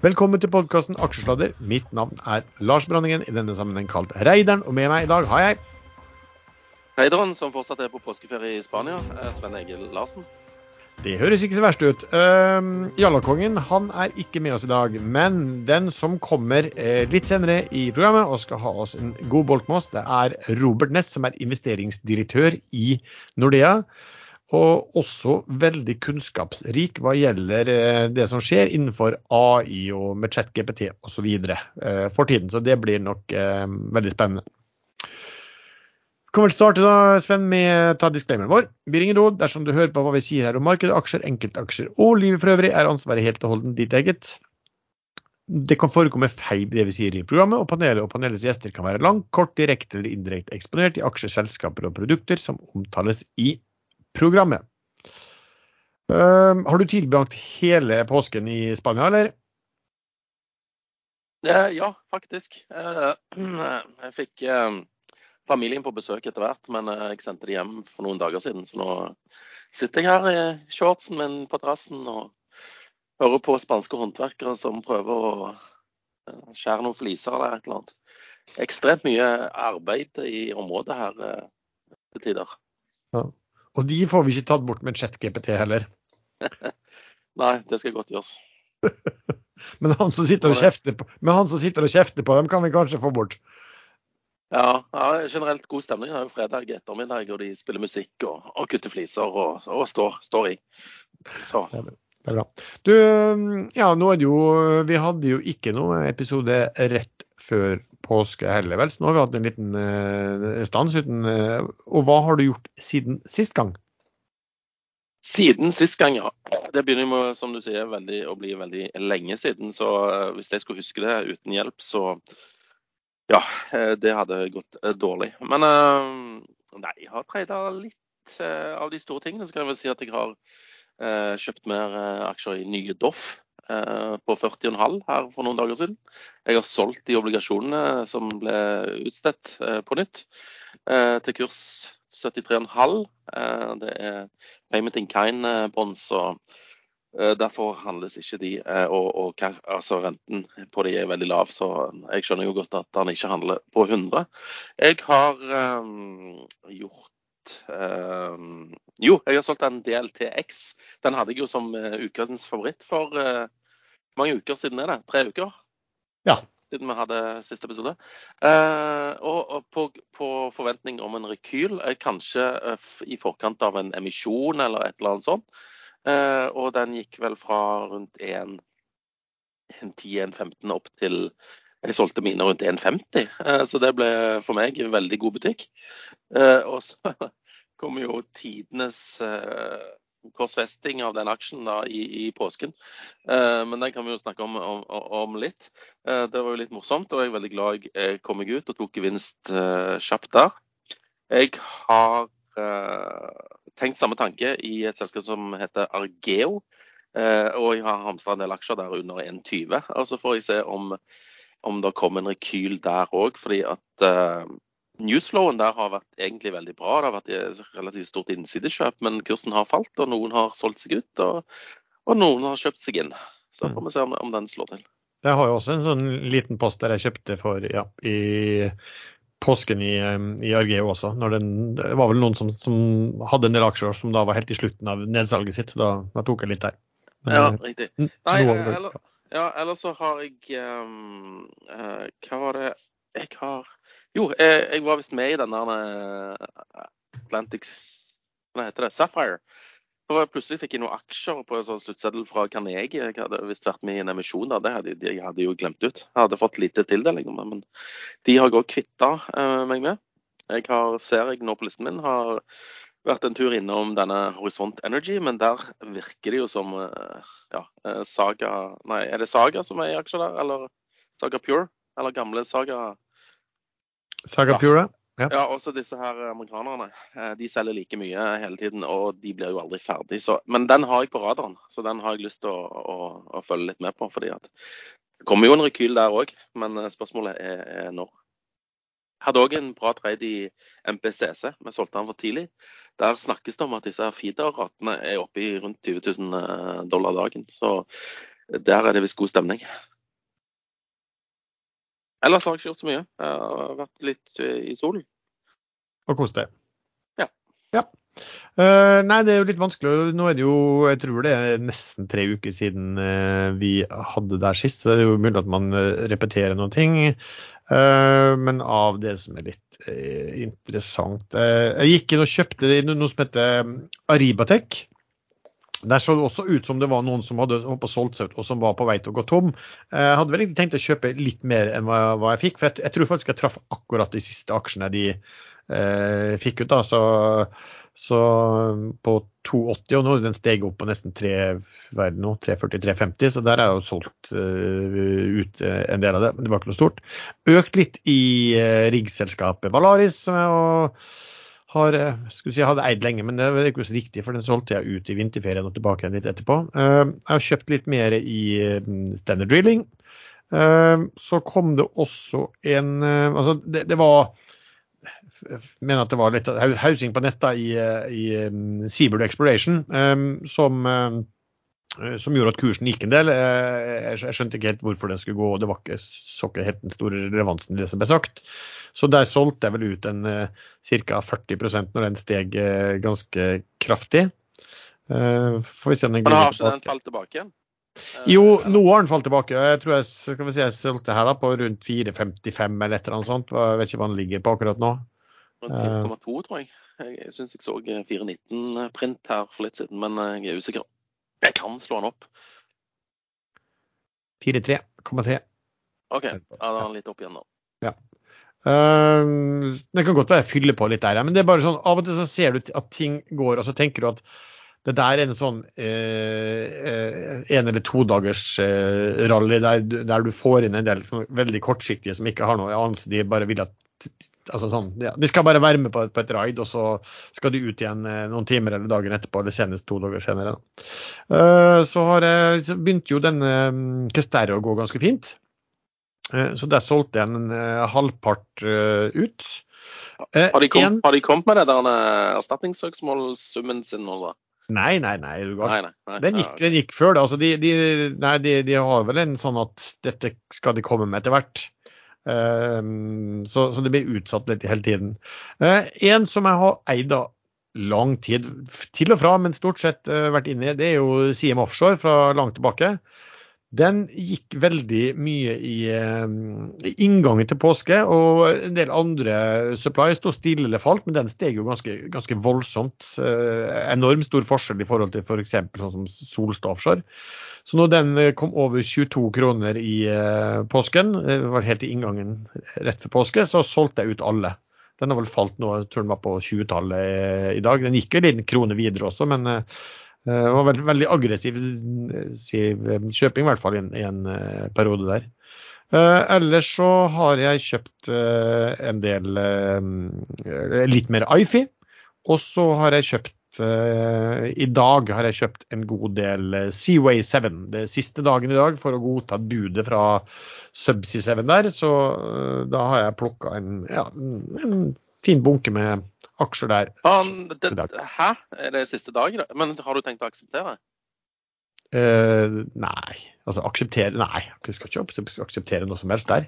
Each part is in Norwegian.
Velkommen til podkasten Aksjesladder. Mitt navn er Lars Branningen, i denne sammenheng kalt Reideren. Og med meg i dag har jeg Reideren, som fortsatt er på påskeferie i Spania, Sven Egil Larsen. Det høres ikke så verst ut. Uh, Jallakongen han er ikke med oss i dag. Men den som kommer uh, litt senere i programmet og skal ha oss en god bolk med oss, det er Robert Ness, som er investeringsdirektør i Nordea og også veldig kunnskapsrik hva gjelder eh, det som skjer innenfor AI og med ChatGPT osv. Eh, for tiden. Så det blir nok eh, veldig spennende. Vi kan vel starte da, Sven, med ta disclaimeren vår. Vi ringer råd dersom du hører på hva vi sier her om markedet, aksjer, enkeltaksjer og livet for øvrig, er ansvaret helt og holdent ditt eget. Det kan forekomme feil i det vi sier i programmet, og panelet og panelets gjester kan være langt, kort, direkte eller indirekte eksponert i aksjer, selskaper og produkter som omtales i programmet. Uh, har du tilbrakt hele påsken i Spania, eller? Ja, faktisk. Uh, jeg fikk uh, familien på besøk etter hvert, men eh, jeg sendte de hjem for noen dager siden. Så nå sitter jeg her i shortsen min på terrassen og hører på spanske håndverkere som prøver å skjære noen fliser eller et eller annet. Ekstremt mye arbeid i området her til tider. Ja. Og de får vi ikke tatt bort med chat-GPT heller. Nei, det skal godt gjøres. men, han som sitter og kjefter på, men han som sitter og kjefter på dem, kan vi kanskje få bort? Ja, ja generelt god stemning. Det er jo fredag ettermiddag, og de spiller musikk og, og kutter fliser og, og står, står, i. Så. Det er bra. Du, ja, nå er det jo Vi hadde jo ikke noe episode rett før påske heller, vel. Så nå har vi hatt en liten uh, stans uten uh, Og hva har du gjort siden sist gang? Siden sist gang, ja. Det begynner med, som du sier, veldig, å bli veldig lenge siden. Så uh, hvis jeg skulle huske det uten hjelp, så ja, det hadde gått dårlig. Men nei, jeg har treida litt av de store tingene. Så kan jeg vel si at jeg har kjøpt mer aksjer i nye Doff. Eh, på 40,5 her for noen dager siden. Jeg har solgt de obligasjonene som ble utstedt eh, på nytt, eh, til kurs 73,5. Det er payment in kind-bonds. og Derfor handles ikke de, og, og altså renten på de er veldig lav, så jeg skjønner jo godt at han ikke handler på 100. Jeg har um, gjort um, Jo, jeg har solgt en DLTX. Den hadde jeg jo som uh, ukens favoritt for uh, mange uker siden er det? Tre uker? Ja. Siden vi hadde siste episode. Eh, og, og på, på, forventning om en rekyl, kanskje i forkant av en emisjon eller et eller annet sånt. Og den gikk vel fra rundt 1,10-1,15 opp til jeg solgte mine rundt 1,50, eh, så det ble for meg en veldig god butikk. Eh, og så kom jo tidenes korsfesting av den aksjen da, i, i påsken. Eh, men den kan vi jo snakke om, om, om litt. Eh, det var jo litt morsomt, og jeg er veldig glad jeg kom meg ut og tok gevinst eh, kjapt der. Jeg har eh, tenkt samme tanke i et selskap som heter Argeo. Eh, og jeg har hamstra en del aksjer der under 1,20. Og så får jeg se om, om det kom en rekyl der òg, fordi at uh, Newsflowen der har vært egentlig veldig bra. Det har vært et relativt stort innsidekjøp, men kursen har falt, og noen har solgt seg ut, og, og noen har kjøpt seg inn. Så får vi se om, om, den slår til. Jeg har jo også en sånn liten post der jeg kjøpte for ja, i påsken i, i Argeo også. Den, det var vel noen som, som, hadde en del aksjer som da var helt i slutten av nedsalget sitt, så da, da tok jeg litt der. Men, ja, riktig. Nei, eller, ja, ellers så har jeg um, uh, Hva var det Jeg har jo, jeg, jeg var visst med i den der eh, Atlantic Hva heter det? Sapphire. For plutselig fikk jeg noen aksjer på en sånn sluttseddel fra Carnegie. Jeg hadde visst vært med i en emisjon da. Det hadde jeg hadde jo glemt ut. Jeg hadde fått lite tildeling, men de har òg kvitta uh, meg med. Jeg har, ser jeg nå på listen min, har vært en tur innom denne Horisont Energy, men der virker det jo som uh, ja, Saga Nei, er det Saga som er i aksjer der, eller Saga Pure? Eller gamle Saga Saga Pure? Ja. ja, også disse her amerikanerne. Eh, de selger like mye hele tiden, og de blir jo aldri ferdig. Så, men den har jeg på radaren, så den har jeg lyst til å, å, å følge litt med på. fordi at Det kommer jo en rekyl der òg, men eh, spørsmålet er, er når. Hadde òg en bra trade i MPCC. Vi solgte den for tidlig. Der snakkes det om at disse feeder-ratene er oppe i rundt 20 000 eh, dollar dagen. Så der er det visst god stemning. Ellers har jeg ikke gjort så mye. Jeg har vært litt eh, i solen. Og kost deg. Ja. ja. Uh, nei, det er jo litt vanskelig. Nå er det jo, jeg tror det er nesten tre uker siden uh, vi hadde der sist. Så det er jo mulig at man repeterer noen ting. Uh, men av det som er litt interessant Jeg gikk inn og kjøpte noe som heter Aribatek. Der så det også ut som det var noen som hadde solgt seg ut og som var på vei til å gå tom. Eh, jeg hadde vel egentlig tenkt å kjøpe litt mer enn hva jeg fikk, for jeg, jeg, tror faktisk jeg traff akkurat de siste aksjene de eh, fikk ut. da, så, så på 2,80, og nå den steg opp på nesten 3,40-3,50, så der er jo solgt uh, ut en del av det. Men det var ikke noe stort. Økt litt i uh, riggselskapet Valaris, som jeg har, eh, skulle si, hadde eid lenge, men det er ikke så riktig, for den solgte jeg ut i vinterferien og tilbake igjen litt etterpå. Uh, jeg har kjøpt litt mer i mm, Standard Drilling. Eh, så kom det også en Altså, det, det var mener at det var litt hausing på netta i, i mm, Seabird Exploration som, som gjorde at kursen gikk en del. Jeg skjønte ikke helt hvorfor den skulle gå, og det var ikke så ikke helt den store relevansen i det som ble sagt. Så der solgte jeg vel ut en ca. 40% når den steg ganske kraftig. Får vi se om den Men har den falt tilbake igjen? Jo, nå har den falt tilbake. Jeg tror jeg, skal vi si, jeg solgte her da på rundt 4,55 eller et eller annet sånt. Jeg vet ikke hva den ligger på akkurat nå. Rundt 4,2 tror jeg. Jeg syns jeg så 4,19-print her for litt siden, men jeg er usikker. Jeg kan slå den opp. 4,3,3. OK, ja, da er den litt opp igjen da. Ja. Uh, det kan godt være jeg fyller på litt der, men det er bare sånn, av og til så ser du at ting går, og så tenker du at det der er en sånn eh, en eller to dagers eh, rally der, der, du får inn en del sånn, veldig kortsiktige som ikke har noe anelse. De bare vil at altså sånn, ja, De skal bare være med på, på et raid, og så skal de ut igjen eh, noen timer eller dagen etterpå, eller senest to dager senere. Uh, så, har jeg, så begynte jo denne um, Kesterre å gå ganske fint. Eh, så der solgte jeg en eh, halvpart eh, ut. Har de, kom, en, har de kommet med det der erstatningssøksmålsummen sin nå, da? Nei, nei, nei. nei, nei, nei den, gikk, den, gikk, før det. Altså, de, de, nei, de, de, har vel en sånn at dette skal de komme med etter hvert. Um, så, så, det blir utsatt litt hele tiden. Uh, en som jeg har eid av lang tid, til og fra, men stort sett uh, vært inne i, det er jo CM Offshore fra langt tilbake. Den gikk veldig mye i, eh, i inngangen til påske, og en del andre supplies sto stille eller falt, men den steg jo ganske, ganske voldsomt. Eh, enormt stor forskjell i forhold til f.eks. For sånn som Solstad. Så når den eh, kom over 22 kroner i påsken, det var helt i inngangen rett før påske, så solgte jeg ut alle. Den har vel falt nå, jeg tror den var på 20-tallet i dag. Den gikk jo en krone videre også, men Eh, det var veldig, veldig aggressiv eh, kjøping, i hvert fall i en, i en eh, periode der. Uh, ellers så har jeg kjøpt uh, en del uh, litt mer Ifi. Og så har jeg kjøpt I dag har jeg kjøpt en god del Seaway 7. Det siste dagen i dag for å godta budet fra Subsea 7 der. Så da har jeg plukka en, ja, en fin bunke med aksjer der. Um, det, hæ? Er det siste dag? Men har du tenkt å akseptere? Uh, nei. Altså akseptere Nei, jeg skal ikke akseptere noe som helst der.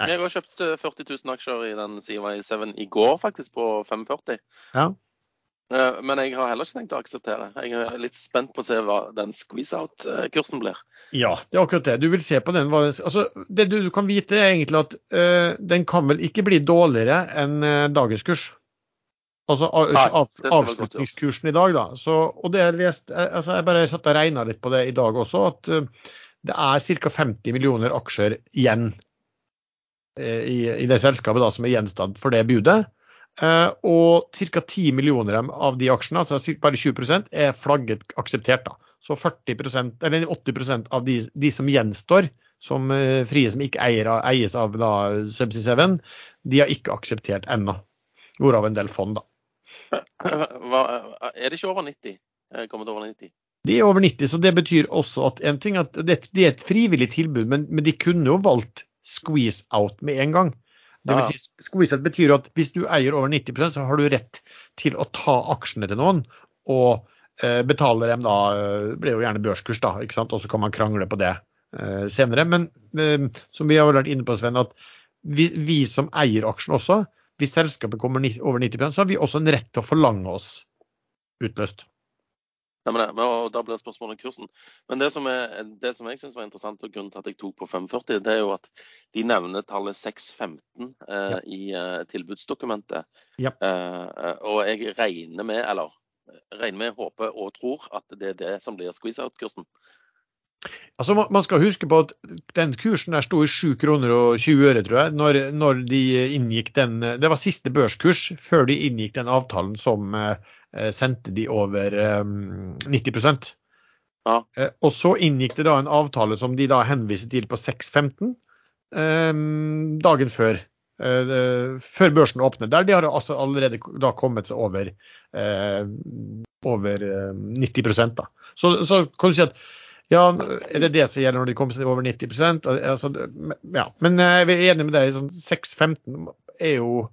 Nei. Jeg har kjøpt 40 eh, 000 aksjer i den CY7 i går, faktisk, på 540. Ja. Uh, men jeg har heller ikke tenkt å akseptere. Jeg er litt spent på å se hva den squeeze-out-kursen blir. Ja, det er akkurat det. Du vil se på den. Altså, det du, kan vite, er egentlig at uh, den kan vel ikke bli dårligere enn dagens kurs. Altså av, avslutningskursen i dag, da. Så, og det lest, altså jeg bare satt og regna litt på det i dag også, at uh, det er ca. 50 millioner aksjer igjen uh, i, i, det selskapet da, som er gjenstand for det budet. Uh, og ca. 10 millioner av de aksjene, altså bare 20 er flagget akseptert. da. Så 40% eller 80% av de, de som gjenstår, som frie som ikke eier, eies av da, Subsea 7, de har ikke akseptert ennå. Hvorav en del fond, da. Hva, er det ikke over 90? Kommet over 90? De er over 90, så det betyr også at en ting at det, det er et frivillig tilbud, men, men, de kunne jo valgt squeeze out med en gang. Det vil si, squeeze out betyr at hvis du eier over 90% så har du rett til å ta aksjene til noen og eh, betale dem da Det blir jo gjerne børskurs, da, ikke sant? og så kan man krangle på det eh, senere. Men eh, som vi har vært inne på, Sven, at vi, vi som eier aksjen også, hvis selskapet kommer over 90 så har vi også en rett til å forlange oss utløst. Ja, men, det- og Da blir spørsmålet kursen. Men det som, er, det som jeg syns var interessant, og grunnen til at jeg tok på 540, det er jo at de nevner tallet 615 eh, Ja. i eh, tilbudsdokumentet. Ja. Eh, og jeg regner med, eller regner med, håper og tror at det er det som blir squeeze-out-kursen. Altså, man- skal huske på at den kursen der sto i 7 kroner og 20 øre, tror jeg, når, når de inngikk den Det var siste børskurs før de inngikk den avtalen som eh, sendte de over eh, 90 Ja. Eh, Og så inngikk det da en avtale som de da henviste til på 6.15 eh, dagen før. eh, før børsen åpner. Der de har altså allerede da kommet seg over, eh, over eh, 90 da. Så, så kan du si at ja, er det det som gjelder når de kommer over 90 altså, ja. Men jeg er enig med deg. Sånn 6.15 er jo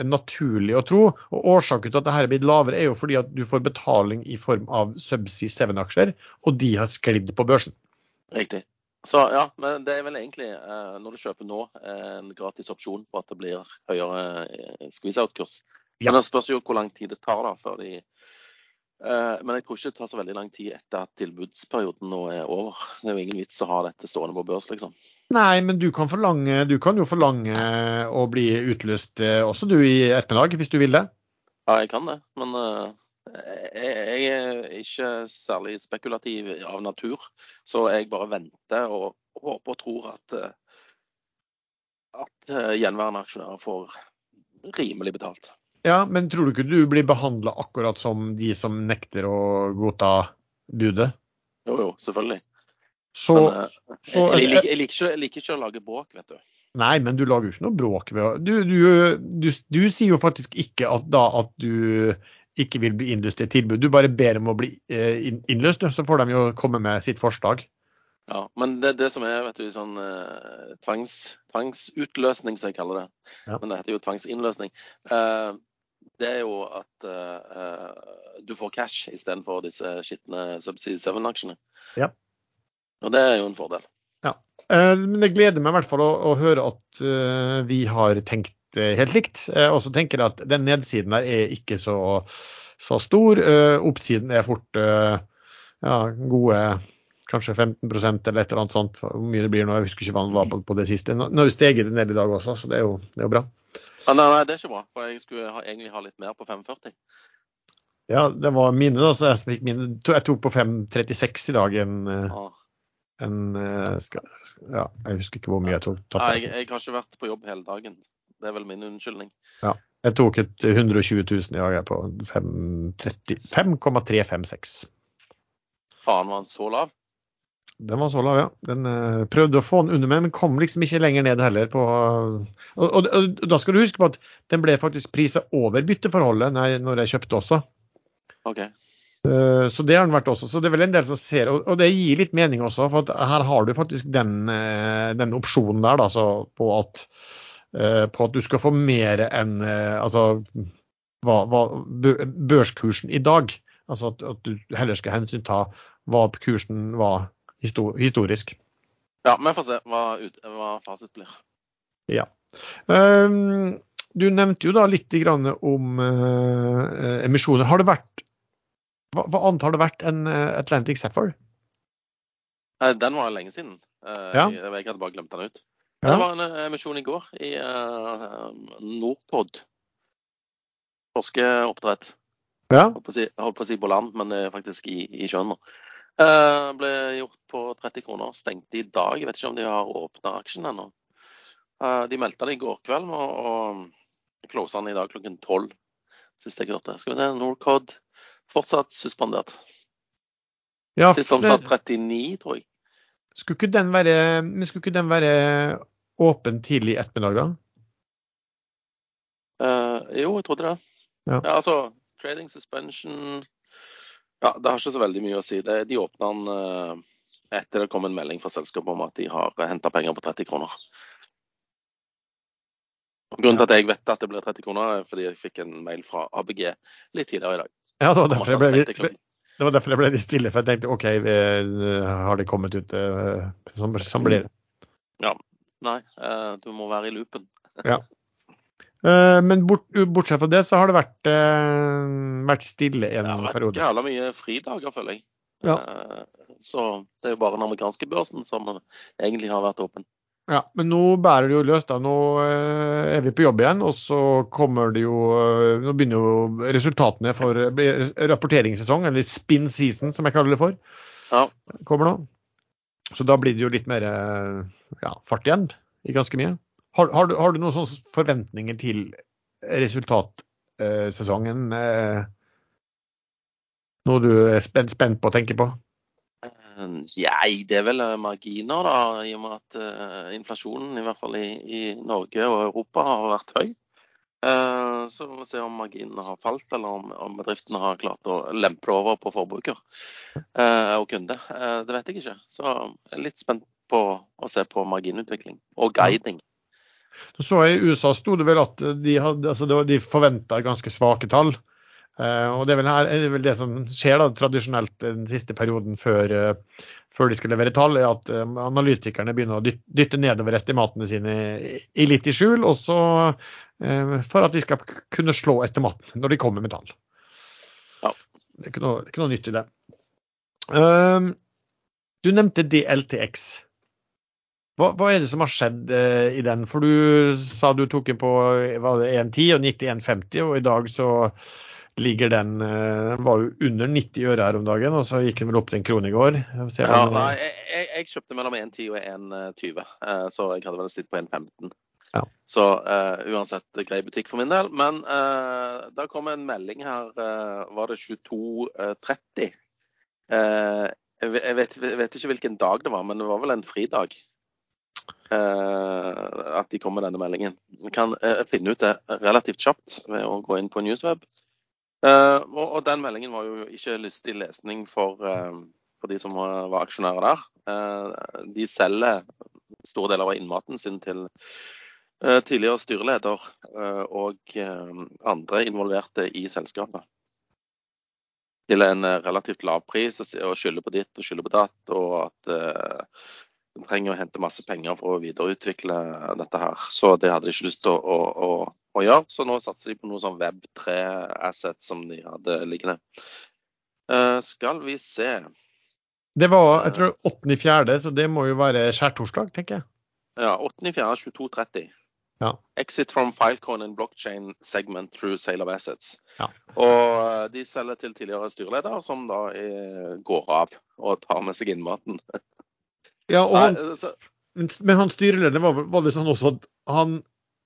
naturlig å tro. og Årsaken til at dette er blitt lavere, er jo fordi at du får betaling i form av Subsea 7-aksjer, og de har sklidd på børsen. Riktig. Så ja, men det er vel egentlig, eh, når du kjøper nå, eh, en gratis opsjon på at det blir høyere eh, squeeze-out-kurs. Men det spørs jo hvor lang tid det tar da, før de eh, Men jeg tror ikke det tar så veldig lang tid etter at tilbudsperioden nå er over. Det er jo ingen vits å ha dette stående på børs, liksom. Nei, men du kan, forlange, du kan jo forlange å bli utløst eh, også du i ettermiddag, hvis du vil det. Ja, jeg kan det, men eh, jeg, er ikke særlig spekulativ av natur. Så jeg bare venter og håper og tror at, eh, at eh, gjenværende aksjonærer får rimelig betalt. Ja, Men tror du ikke du blir behandla akkurat som de som nekter å godta budet? Jo, jo, selvfølgelig. Så, Men, eh, så jeg, jeg, liker, jeg, liker ikke, jeg liker ikke å lage bråk, vet du. Nei, men du lager jo ikke noe bråk ved du, du, du, du sier jo faktisk ikke at da at du ikke vil bli innløst i et tilbud. Du bare ber om å bli eh, innløst, så får de jo komme med sitt forslag. Ja, men det, det som er vet du, sånn eh, tvangs, tvangsutløsning, som jeg kaller det, Ja. men det heter jo tvangsinnløsning, eh, det er jo at eh, du får cash istedenfor disse skitne Subsea 7-aksjene. Ja. Og det er jo en fordel. Eh, Men det gleder meg i hvert fall å, å høre at uh, vi har tenkt helt likt. Og så tenker jeg at den nedsiden der er ikke så, så stor. Oppsiden er fort ja, gode kanskje 15 eller et eller annet sånt. Hvor mye det blir nå, jeg husker ikke hva det var på, på det siste. Nå har jo steget ned i dag også, så det er jo, det er jo bra. Ah, nei, nei, det er ikke bra, for jeg skulle ha, egentlig ha litt mer på 540. Ja, det var mine, da. Så jeg, fikk mine, jeg tok på 5,36 i dag. En, eh, Ah. en eh, skal, ja, jeg husker ikke hvor mye jeg tok. tatt Nei, jeg, jeg har ikke vært på jobb hele dagen. Det er vel min unnskyldning. Ja. Jeg tok et 120 000 i dag jeg på 5,30 5,356. Faen var han så lav. Den var så lav, ja. Den uh, prøvde å få den under meg, men kom liksom ikke lenger ned heller. På, og, og, og da skal du huske på at den ble faktisk prisa over bytteforholdet når jeg, når jeg kjøpte også. Okay. Eh, Så det har den vært også. Så det er vel en del som ser, og, og det gir litt mening også, for at her har du faktisk den, eh, den opsjonen der da, så på, at, på at du skal få mer enn altså, hva, hva, børskursen i dag. Altså at, at du heller skal hensynta hva kursen var historisk. Ja, vi får se hva, ut, hva fasit blir. Um, Du nevnte jo da litt grann om uh, emisjoner. Har det vært hva, hva annet har det vært enn eh, Atlantic Sapphire? Eh, Den var lenge siden. Eh, Ja. Jeg, jeg hadde bare glemt den ut. Ja. Det var en emisjon i går i uh, Norcod. Torskeoppdrett. Ja. Holdt på å si, på land, men faktisk i, i sjøen nå. Eh, ble gjort på 30 kroner. Stengte i dag. Jeg vet ikke om de har åpna aksjen ennå. Uh, de meldte det i går kveld, og, og closa den i dag klokken 12. Sist jeg hørte. Skal vi se, Norcod fortsatt suspendert. ja Sist omsatt 39, tror jeg. skulle, ikke den være, men skulle ikke den være åpen tidlig i ettermiddag, da? Uh, jo, jeg trodde det. Ja. altså, trading suspension Ja, det har ikke så veldig mye å si. Det, de åpna den eh, etter det kom en melding fra selskapet om at de har henta penger på 30 kroner. Grunnen til at jeg vet at det blir 30 kroner, er fordi jeg fikk en mail fra ABG litt tidligere i dag. Ja, det var derfor jeg det ble, det var derfor jeg ble litt stille, for jeg tenkte OK, vi, har det kommet ut eh, som, som blir det? nei. Eh, du må være i loopen. Ja. Eh, men bort, bortsett fra det, så har det vært, eh, vært stille en Det har vært periode. jævla mye fridager, føler jeg. Ja. Eh, Så det er jo bare den amerikanske børsen som egentlig har vært åpen. Ja, men nå bærer det jo løs. da. Nå er vi på jobb igjen, og så kommer det jo Nå begynner jo resultatene for rapporteringssesong, eller spin season, som jeg kaller det for, Ja. kommer nå. Så da blir det jo litt mer ja, fart igjen i ganske mye. Har, har, du, har du noen forventninger til resultatsesongen? Eh, noe du er spent, spent på å tenke på? Nei, det er vel eh, marginer, da, i og med at uh, inflasjonen i hvert fall i, i Norge og Europa har vært høy. Uh, så vi må se om marginene har falt, eller om, om bedriftene har klart å lempe det over på forbruker uh, og kunde. Det vet jeg ikke. Så jeg er litt spent på å se på marginutvikling og guiding. Så så jeg I USA sto det vel at de, hadde, altså de forventa ganske svake tall. Eh, og det er, vel her, er vel det som skjer da, tradisjonelt den siste perioden før, eh, før de skal levere tall, er at eh, analytikerne begynner å dytte, nedover estimatene sine i, litt i skjul, og så eh, for at de skal kunne slå estimatene når de kommer med tall. Ja. Det, er ikke noe, ikke noe nytt i det. Du nevnte DLTX. Hva, hva er det som har skjedd eh, i den? For du sa du tok den på 1,10 og den gikk til 1,50, og i dag så ligger den eh, Den var jo under 90 øre her om dagen, og så gikk den vel opp til en krone i går. Jeg Ja, nei, jeg, jeg, jeg kjøpte mellom 1,10 og 1,20, eh, så jeg hadde vel stilt på 1,15. Ja. Så eh, uansett grei butikk for min del. Men uh, da kom en melding her, eh, var det 22.30? Uh, jeg, vet- vet ikke hvilken dag det var, men det var vel en fridag. Eh, at de kom med denne meldingen. Vi kan eh, finne ut det relativt kjapt ved å gå inn på Newsweb. Eh, og, den meldingen var jo ikke lystig lesning for, for de som var, aksjonærer der. De selger store deler av innmaten sin til tidligere styreleder og andre involverte i selskapet. Til en relativt lav pris og, skylder på ditt og skylder på datt. Og at de trenger å hente masse penger for å videreutvikle dette her. Så det hadde de ikke lyst til å, å, å, å gjøre. Så nå satser de på noe sånn Web3-asset som de hadde liggende. Uh, skal vi se. Det var jeg tror 8.4., så det må jo være skjærtorsdag, tenker jeg. Ja, 8.4.2230. Ja. Exit from Filecoin and blockchain segment through sale of assets. Ja. Og eh, de selger til tidligere styreleder, som da eh, går av og tar med seg innmaten. Ja, og Nei, han, så, men, men han styrelederen var, var sånn også at han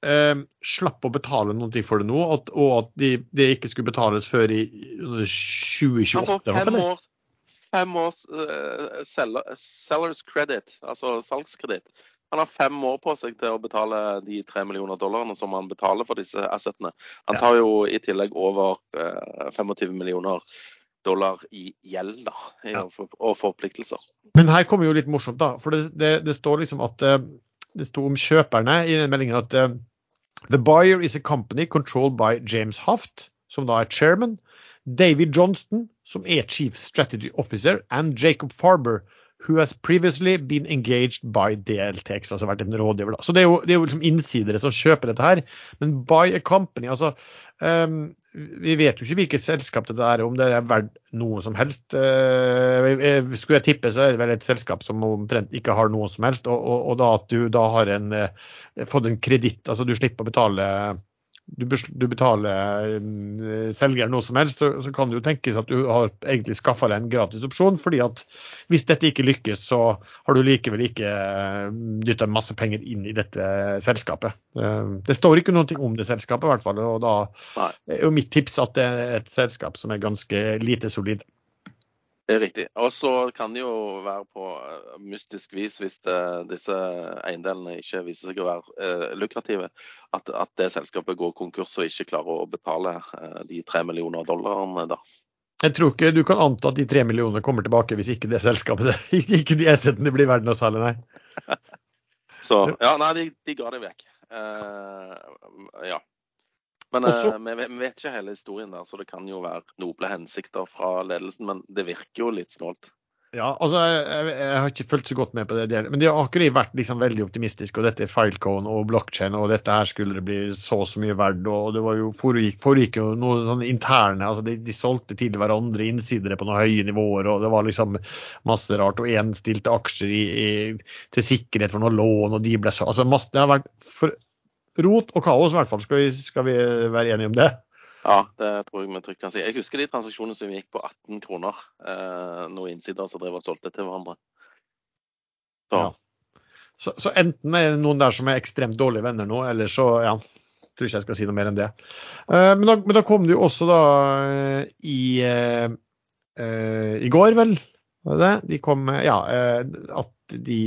eh, slapp å betale noe for det nå, at, og at de, det ikke skulle betales før i han 2028? får var det fem års, fem års uh, seller, sellers credit, altså salgskreditt. Han har fem år på seg til å betale de tre millioner dollarene som han betaler for disse assetene. Han tar jo i tillegg over eh, 25 millioner dollar i gjeld da, Ja. og, forpliktelser. Men her kommer jo litt morsomt, da. For det, det, det står liksom at eh, det sto om kjøperne i den meldingen at eh, The buyer is a company controlled by James Haft, som da er chairman, David Johnston, som er chief strategy officer, and Jacob Farber, who has previously been engaged by DLTX, altså vært en rådgiver. da. Så det er jo, det er jo liksom innsidere som kjøper dette her. Men by a company, altså ehm, Vi vet jo ikke hvilket selskap det er, om det er verdt noe som helst. Eh, eh, skulle jeg tippe, så er det vel et selskap som omtrent ikke har noe som helst. Og, og, og da at du da har en, eh, fått en kreditt, altså du slipper å betale du, du betaler selger noe som helst, så, så kan det jo tenkes at du har egentlig skaffa deg en gratis opsjon. fordi at hvis dette ikke lykkes, så har du likevel ikke dytta masse penger inn i dette selskapet. Eh, Det står ikke noe om det selskapet, i hvert fall. Og da er jo mitt tips at det er et selskap som er ganske lite solid. Det er riktig. Og så kan det jo være på eh, mystisk vis, hvis det, disse eiendelene ikke viser seg å være eh, lukrative, at, at det selskapet går konkurs og ikke klarer å betale eh, de tre millioner dollarene. da. Jeg tror ikke du kan anta at de tre millionene kommer tilbake hvis ikke det selskapet, ikke de assetene blir verdt noe særlig, nei. Så ja, nei, de, de ga det vekk. Eh, ja. Men Også- eh, vi, vi vet ikke hele historien der, så det kan jo være noble hensikter fra ledelsen. Men det virker jo litt snålt. Ja, altså, jeg, jeg, har ikke fulgt så godt med på det, men de har akkurat vært liksom veldig optimistiske. Og dette er Filecone og blockchain, og dette her skulle det bli så og så mye verdt. Og det var jo, foregikk, foregikk jo noe sånn interne altså de, de, solgte til hverandre innsidere på noen høye nivåer, og det var liksom masse rart. Og én stilte aksjer i, i, til sikkerhet for noe lån, og de ble så altså masse, Det har vært for, rot og kaos, i hvert fall. Skal vi, skal vi være enige om det? Ja, det tror jeg vi trygt kan si. Jeg husker de transaksjonene som gikk på 18 kroner. Eh, noen innsider som drev og solgte til hverandre. Så. Ja. Så, så. enten er det noen der som er ekstremt dårlige venner nå, eller så ja, tror ikke jeg skal si noe mer enn det. Eh, men, da, men, da, kom det jo også da eh, i, eh, i går, vel, var det? De kom Ja, eh, at de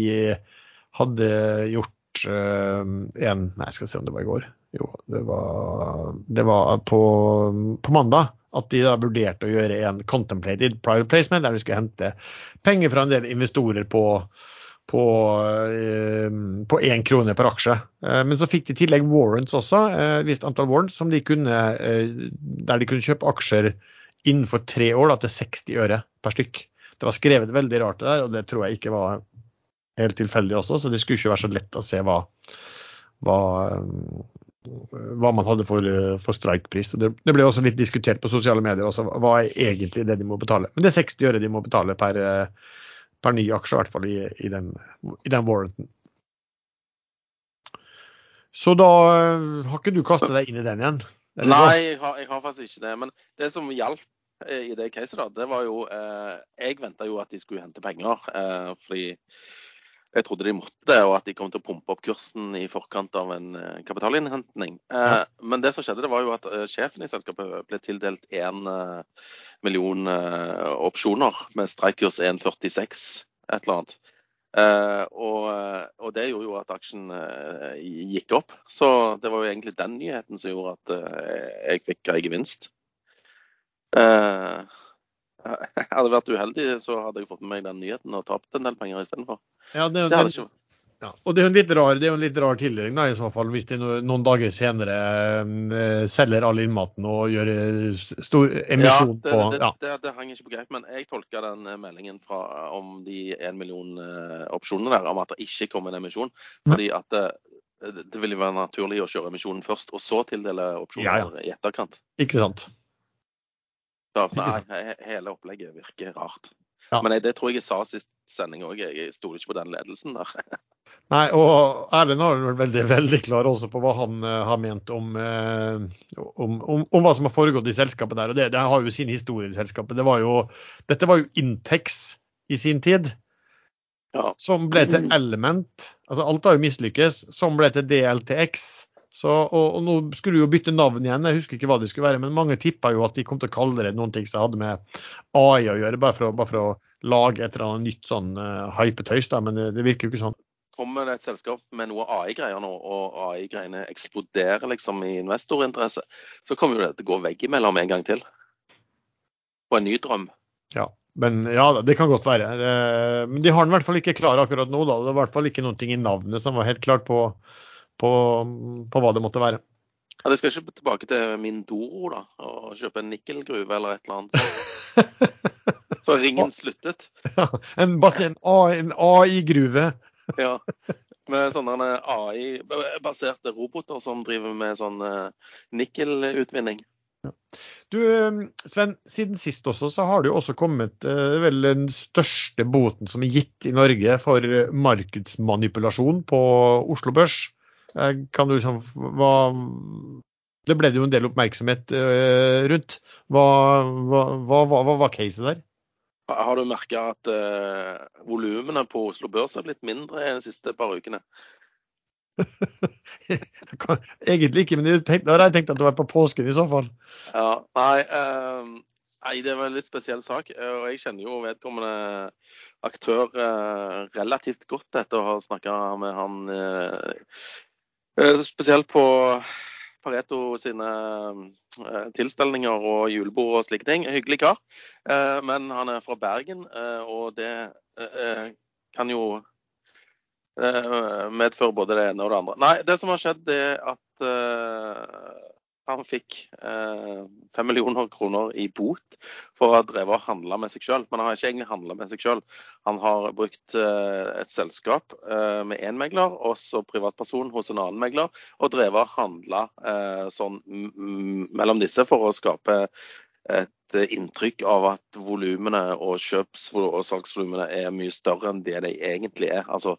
hadde gjort eh, en Nei, skal se om det var i går. Jo, det var, det var på, på, mandag at de da vurderte å gjøre en contemplated private placement, der de skulle hente penger fra en del investorer på på én eh, krone per aksje. Eh, men så fikk de i tillegg warrants også, et visst antall warrants, som de kunne, der de kunne kjøpe aksjer innenfor tre år da, til 60 øre per stykk. Det var skrevet veldig rart det der, og det tror jeg ikke var helt tilfeldig også, så det skulle ikke være så lett å se hva, hva, hva man hadde for, for streikpris. Det, det, ble også litt diskutert på sosiale medier også, hva er egentlig det de må betale. Men det er 60 øre de må betale per, per ny aksje, i hvert fall i, i, den, i den warranten. Så da har ikke du kastet deg inn i den igjen? Nei, jeg har, jeg har, faktisk ikke det. Men det som hjalp eh, i det caset, da, det var jo eh, Jeg venta jo at de skulle hente penger. Eh, fordi jeg trodde de måtte det, og at de kom til å pumpe opp kursen i forkant av en kapitalinnhenting. kapitalinnhentning. Uh, men det som skjedde, det var jo at uh, sjefen i selskapet ble tildelt én million opsjoner med streikkurs 1,46, et eller annet. Og, og, det gjorde jo at aksjen gikk opp. Så det var jo egentlig den nyheten som gjorde at jeg fikk grei gevinst. hadde vært uheldig, så hadde jeg fått med meg den nyheten og tapt en del penger istedenfor. Ja, det, det, det, ja. Og det er jo en litt rar, det er en litt rar tildeling da, i så fall, hvis de noen dager senere eh, selger all innmaten og gjør eh, stor emisjon ja, på Ja, det, det, henger ikke på greip, men jeg tolka den eh, meldingen fra, om de én million eh, opsjonene der, om at det ikke kom en emisjon. Fordi at det, det vil jo være naturlig å kjøre emisjonen først, og så tildele opsjoner ja, i etterkant. Ikke sant. Så, nei, hele opplegget virker rart. Ja. Men det tror jeg jeg sa sist sending òg. Jeg stoler ikke på den ledelsen der. Nei, og Erlend har vært veldig veldig klar også på hva han uh, har ment om, uh, om, om, om, hva som har foregått i selskapet der. og Det, det har jo sin historie i selskapet. Det var jo, dette var jo Intex i sin tid. Ja. Som ble til Element. altså Alt har jo mislykkes. Som ble til DLTX. Så, og, og, Nå skulle de jo bytte navn igjen, jeg husker ikke hva det skulle være. Men mange tippa jo at de kom til å kalle det noen ting som hadde med AI å gjøre. Bare for, bare for å lage et eller annet nytt sånn uh, hypetøys. da, Men det, det, virker jo ikke sånn. Kommer det et selskap med noe AI-greier nå, og AI-greiene eksploderer liksom i investorinteresse, så kommer jo det til å gå veggimellom en gang til. På en ny drøm. Ja. Men ja, det kan godt være. Men de har den i hvert fall ikke klar akkurat nå. da. Det er i hvert fall ikke noe i navnet som var helt klart på på, på hva det måtte være. Ja, Det skal ikke tilbake til min Doro da, og kjøpe en nikkelgruve eller et eller annet. Så ringen sluttet. Ja, en, en AI-gruve. ja, med sånne AI-baserte roboter som driver med sånn eh, nikkelutvinning. Ja. Du Sven, siden sist også så har det jo også kommet eh, vel den største boten som er gitt i Norge for markedsmanipulasjon på Oslo Børs. Eh, kan du liksom hva, Det ble det jo en del oppmerksomhet uh, rundt. Hva, hva, hva, hva, var caset der? Har du merka at uh, volumene på Oslo Børs har blitt mindre de siste par ukene? Egentlig ikke, men da hadde jeg tenkt at det var på påsken i så fall. Ja, nei, um, nei, det var en litt spesiell sak. Og jeg kjenner jo vedkommende aktør uh, relativt godt etter å ha snakka med han Eh, spesielt på Pareto sine eh, tilstelninger og julebord og slike ting. Hyggelig kar. Eh, men han er fra Bergen, og det kan jo medføre både det ene og det andre. Nei, det som har skjedd, er at Han fikk fem eh, millioner kroner i bot for å ha drevet og handla med seg sjøl. Men han har ikke egentlig handla med seg sjøl. Han har brukt eh, et selskap eh, med én megler, og så privatperson hos en annen megler, og drevet og handla sånn mellom disse for å skape et inntrykk av at volumene og kjøps- og salgsvolumene er mye større enn det de egentlig er. Altså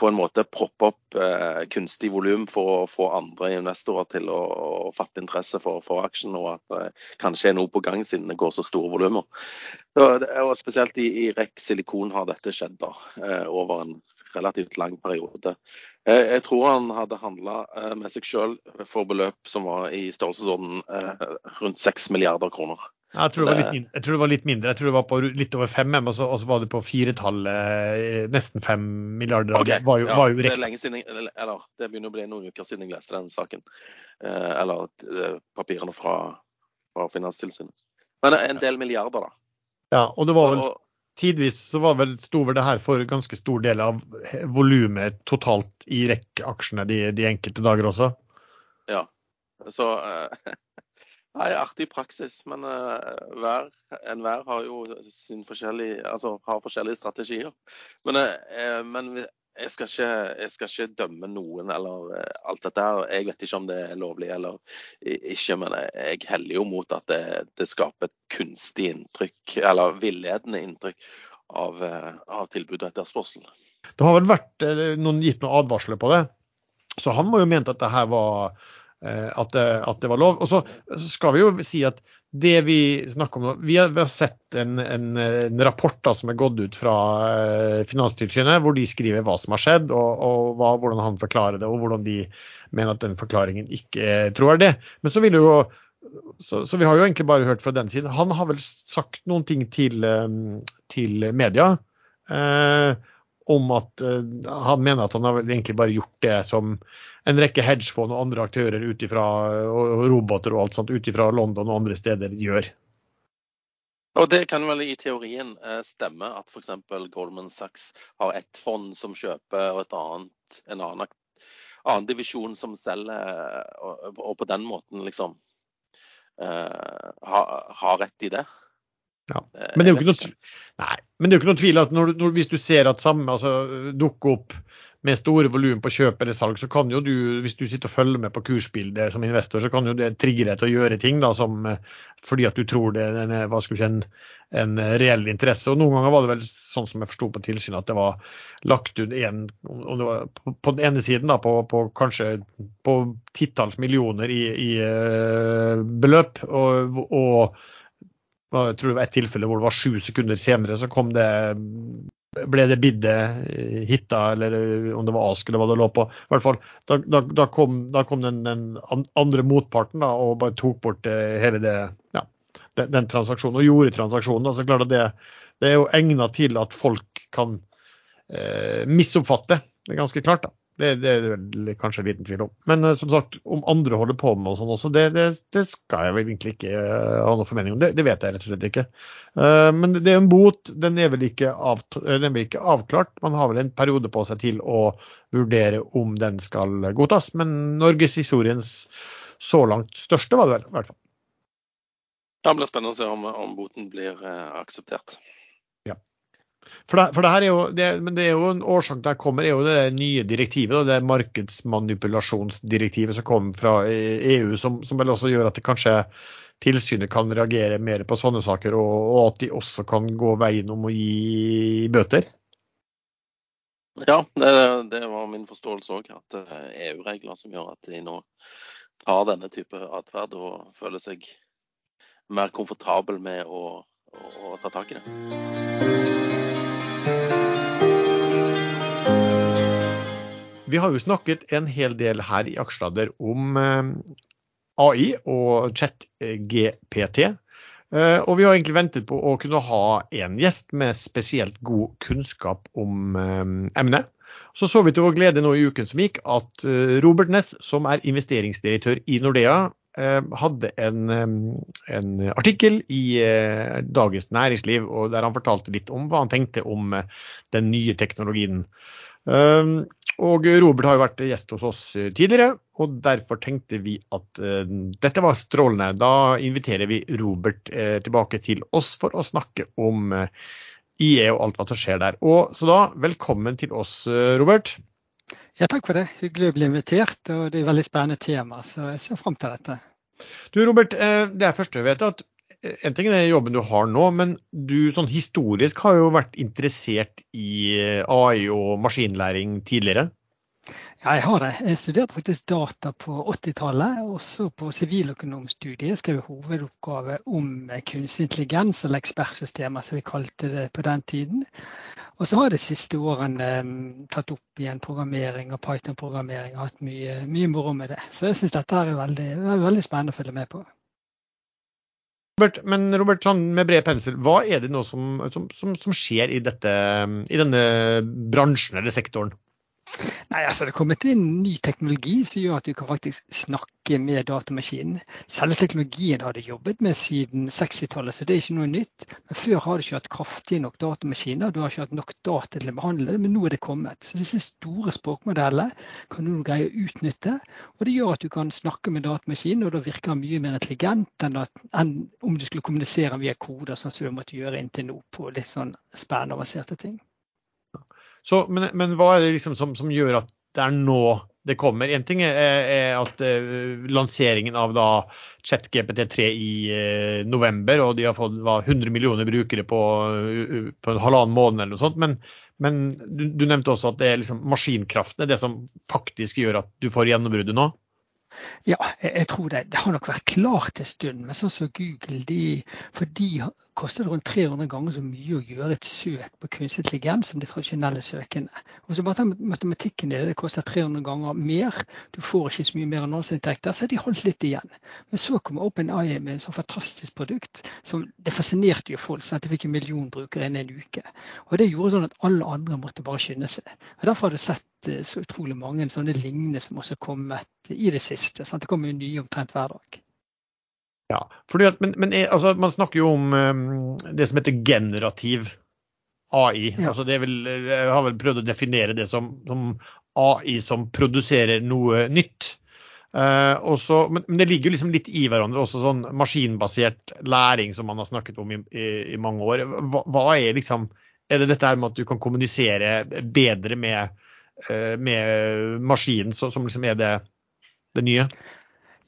på en måte proppe opp eh, kunstig volum for å få andre investorer til å, å fatte interesse for, for, aksjen, og at det eh, kanskje er noe på gang siden det går så store volumer. Spesielt i, i REC silikon har dette skjedd da, eh, over en relativt lang periode. Eh, jeg tror han hadde handla eh, med seg sjøl for beløp som var i størrelsesorden eh, rundt 6 milliarder kroner. Jeg tror, litt, jeg tror, det var litt mindre. Jeg tror det var på litt over 5 og så, og så var det på firetallet, eh, nesten 5 milliarder. Okay, det var jo, ja, var jo det, er lenge siden, eller, det begynner å bli noen uker siden jeg leste den saken. Eh, eller eh, papirene fra, fra Finanstilsynet. Men en del milliarder, da. Ja, og det var vel tidvis så var vel, sto vel det her for ganske stor del av volumet totalt i REC-aksjene de, de, enkelte dager også? Ja. Så uh, Nei, artig praksis, men uh, hver, enhver har jo sin forskjellige, altså, har forskjellige strategier. Men, uh, men jeg, skal ikke, jeg, skal ikke, dømme noen eller alt dette her. Jeg vet ikke om det er lovlig eller ikke, men jeg heller jo mot at det, det skaper et kunstig inntrykk, eller villedende inntrykk av, av tilbud og etterspørsel. Det har vel vært noen gitt noen advarsler på det, så han må jo mente at det her var Eh, at det, at det, var lov. Og så skal vi jo si at det vi snakker om nå Vi vi har sett en, en, en, rapport da, som er gått ut fra uh, Finanstilsynet, hvor de skriver hva som har skjedd, og, og hva, hvordan han forklarer det, og hvordan de mener at den forklaringen ikke er troverdig. Men så vil jo så, så, vi har jo egentlig bare hørt fra den siden. Han har vel sagt noen ting til, til media. Uh, om at uh, han mener at han har egentlig bare gjort det som en rekke hedgefond og andre aktører utifra, og roboter og alt sånt ut ifra London og andre steder gjør. Og Det kan vel i teorien eh, stemme at f.eks. Goldman Sachs har ett fond som kjøper, og et annet, en annen, annen divisjon som selger, og, og, på den måten liksom uh, har, ha rett i det. Ja. Eh, men det er jo ikke noe, nei, men det er jo ikke noe tvil at når, når, hvis du ser at samme altså, dukker opp med store volum på kjøp eller salg, så kan jo du, hvis du sitter og følger med på kursbildet som investor, så kan jo det trigge deg til å gjøre ting da, som, eh, fordi at du tror det er en, hva skal si, en, en, reell interesse. Og Noen ganger var det vel sånn som jeg forsto på tilsynet, at det var lagt ut en, på, på den ene siden da, på, på kanskje på titalls millioner i, i uh, beløp. og, og jeg tror det var et tilfelle hvor det var sju sekunder senere så kom det ble det bidde eh, hitta, eller eh, om det var Ask eller hva det lå på. I hvert fall, Da, da, da kom, da kom den, den, andre motparten da, og bare tok bort eh, hele det, ja, den, den, transaksjonen, og gjorde transaksjonen. Da. Så klart det, det er jo egnet til at folk kan eh, misoppfatte. Det er ganske klart. da. Det, det er vel kanskje en liten tvil om. Men uh, som sagt, om andre holder på med og sånn også, det, det, det, skal jeg vel egentlig ikke uh, ha noe formening om. Det, vet jeg rett og slett ikke. Uh, men det er en bot. Den er, av, den er vel ikke avklart. Man har vel en periode på seg til å vurdere om den skal godtas. Men norgeshistoriens så langt største var det vel, i hvert fall. Det blir spennende å se om, om boten blir akseptert. For det, for det, her er jo, det, men det er jo en årsak der kommer, er jo det nye direktivet, det markedsmanipulasjonsdirektivet som kom fra EU, som, som, vel også gjør at det kanskje tilsynet kan reagere mer på sånne saker, og, og at de også kan gå veien om å gi bøter? Ja, det, det var min forståelse òg. At det er EU-regler som gjør at de nå tar denne type atferd og føler seg mer komfortabel med å, å, å ta tak i det. Vi har jo snakket en hel del her i Aksladder om eh, AI og chat-GPT. Eh, og vi har egentlig ventet på å kunne ha en gjest med spesielt god kunnskap om eh, emnet. Så så vi til vår glede nå i uken som gikk at Robert Ness, som er investeringsdirektør i Nordea, hadde en, en artikkel i Dagens Næringsliv der han fortalte litt om hva han tenkte om den nye teknologien. Um, og Robert har jo vært gjest hos oss tidligere, og derfor tenkte vi at uh, dette var strålende. Da inviterer vi Robert uh, tilbake til oss for å snakke om uh, IE og alt hva som skjer der. Og Så da, velkommen til oss, Robert. Ja, takk for det. Hyggelig å bli invitert, og det er et veldig spennende tema, så jeg ser fram til dette. Du Robert, det er første jeg vet at en ting er jobben du har nå, men du sånn historisk har jo vært interessert i eh, AI og maskinlæring tidligere? Ja, jeg har det. Jeg studerte faktisk data på 80-tallet. Også på siviløkonomstudiet skrev jeg hovedoppgave om kunstig intelligens, eller ekspertsystemer som vi kalte det på den tiden. Og så har jeg de siste årene um, tatt opp igjen programmering og Python-programmering og hatt mye, mye moro med det. Så jeg syns dette er veldig, veldig spennende å følge med på. Robert, men Robert, sånn med bred pensel, hva er det nå som, som, som, skjer i, dette, i denne bransjen eller sektoren? Nei, altså Det er kommet inn ny teknologi som gjør at du kan faktisk snakke med datamaskinen. Selve teknologien har de jobbet med siden 60-tallet, så det er ikke noe nytt. Men før har du ikke hatt kraftige nok datamaskiner, du har ikke hatt nok data til å behandle det, men nå er det kommet. Så disse store språkmodellene kan du greie å utnytte. Og det gjør at du kan snakke med datamaskinen, og da virker den mye mer intelligent enn, at, enn om du skulle kommunisere via koder, sånn som du måtte gjøre inntil nå på litt sånn spennende avanserte ting. Så, men, men, hva er det liksom som, som, gjør at det er nå det kommer? En ting er, er at uh, lanseringen av da ChatGPT3 i uh, november, og de har fått hva, 100 millioner brukere på, på en halvannen måned eller noe sånt. Men, men du, du, nevnte også at det er liksom maskinkraften det som faktisk gjør at du får gjennombruddet nå? Ja, jeg tror det. Det har nok vært klart en stund. Men sånn som Google, de, for de koster det rundt 300 ganger så mye å gjøre et søk på kunstig intelligens som de tradisjonelle søkene. Og så bare matematikken i det, det koster 300 ganger mer. Du får ikke så mye mer annonseinntekter, så de holdt litt igjen. Men så kom OpenAI med et så fantastisk produkt som det fascinerte jo folk. sånn at De fikk en million brukere innen en uke. Og det gjorde sånn at alle andre måtte bare skynde seg. Og Derfor har du sett eh, så utrolig mange sånne lignende som også har kommet i det siste. Sant? Det kommer jo nye omtrent hver dag. Ja, at, men, men altså, man snakker jo om um, det som heter generativ AI. Ja. Altså, det vel, jeg har vel prøvd å definere det som, som AI som produserer noe nytt. Uh, også, men, men, det ligger liksom litt i hverandre, også sånn maskinbasert læring som man har snakket om i, i, i mange år. Hva, hva, er liksom Er det dette med at du kan kommunisere bedre med, uh, med maskinen, så, som liksom er det, det nye?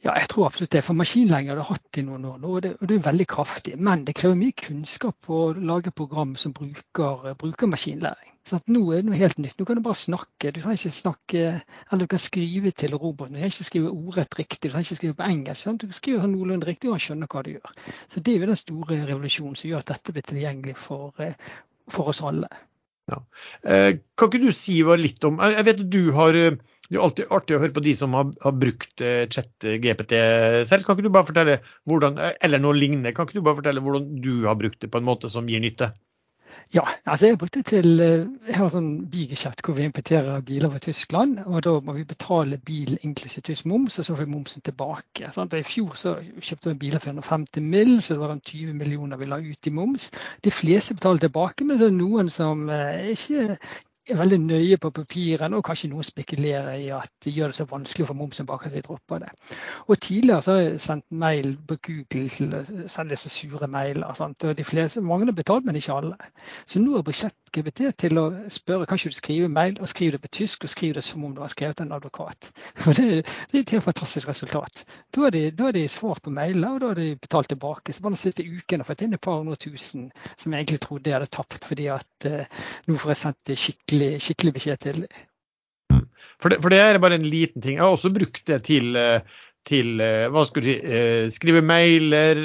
Ja, jeg tror absolutt det. For maskinlæring har det hatt i noen år nå, og det, og det, er veldig kraftig. Men det krever mye kunnskap å lage program som bruker, bruker maskinlæring. Så nå er det noe helt nytt. Nå kan du bare snakke. Du kan ikke snakke, eller du kan skrive til roboten. Du kan ikke skrive ordrett riktig, du kan ikke skrive på engelsk. Sant? Du skriver sånn noenlunde riktig, og han skjønner hva du gjør. Så Det er jo den store revolusjonen som gjør at dette blir tilgjengelig for, eh, for oss alle. Ja. Eh, kan ikke du si litt om Jeg vet du har eh, det er alltid artig å høre på de som har, har brukt uh, chat-GPT selv. Kan ikke du bare fortelle hvordan, eller noe lignende, kan ikke du bare fortelle hvordan du har brukt det på en måte som gir nytte? Ja, altså jeg brukte til Jeg har sånn bigeskjeft hvor vi importerer biler fra Tyskland. og Da må vi betale bil inklusiv tysk moms, og så får vi momsen tilbake. Sant? Og I fjor så kjøpte vi biler for 150 mill., så det var 20 millioner vi la ut i moms. De fleste betaler tilbake, men det er noen som eh, ikke er veldig nøye på papirene, og kanskje noen spekulerer i at de gjør det så vanskelig for momsen bak at vi dropper det. Og Tidligere så har jeg sendt mail på Google til å sende disse sure mailer. Sant? og de fleste, Mange har betalt, men ikke alle. Så nå er brukt ChatGPT til å spørre kan ikke du skrive mail, og skrive det på tysk, og skrive det som om du har skrevet en advokat. Og det, det er et helt fantastisk resultat. Da har de, da de svart på mailene, og da har de betalt tilbake. Så bare den siste uken har fått inn et par hundre tusen som jeg egentlig trodde jeg hadde tapt, fordi at eh, nå får jeg sendt skikkelig skikkelig, beskjed til. Mm. For det, for det, er bare en liten ting. Jeg har også brukt det til, eh, til eh, hva skal du si, eh, skrive mailer.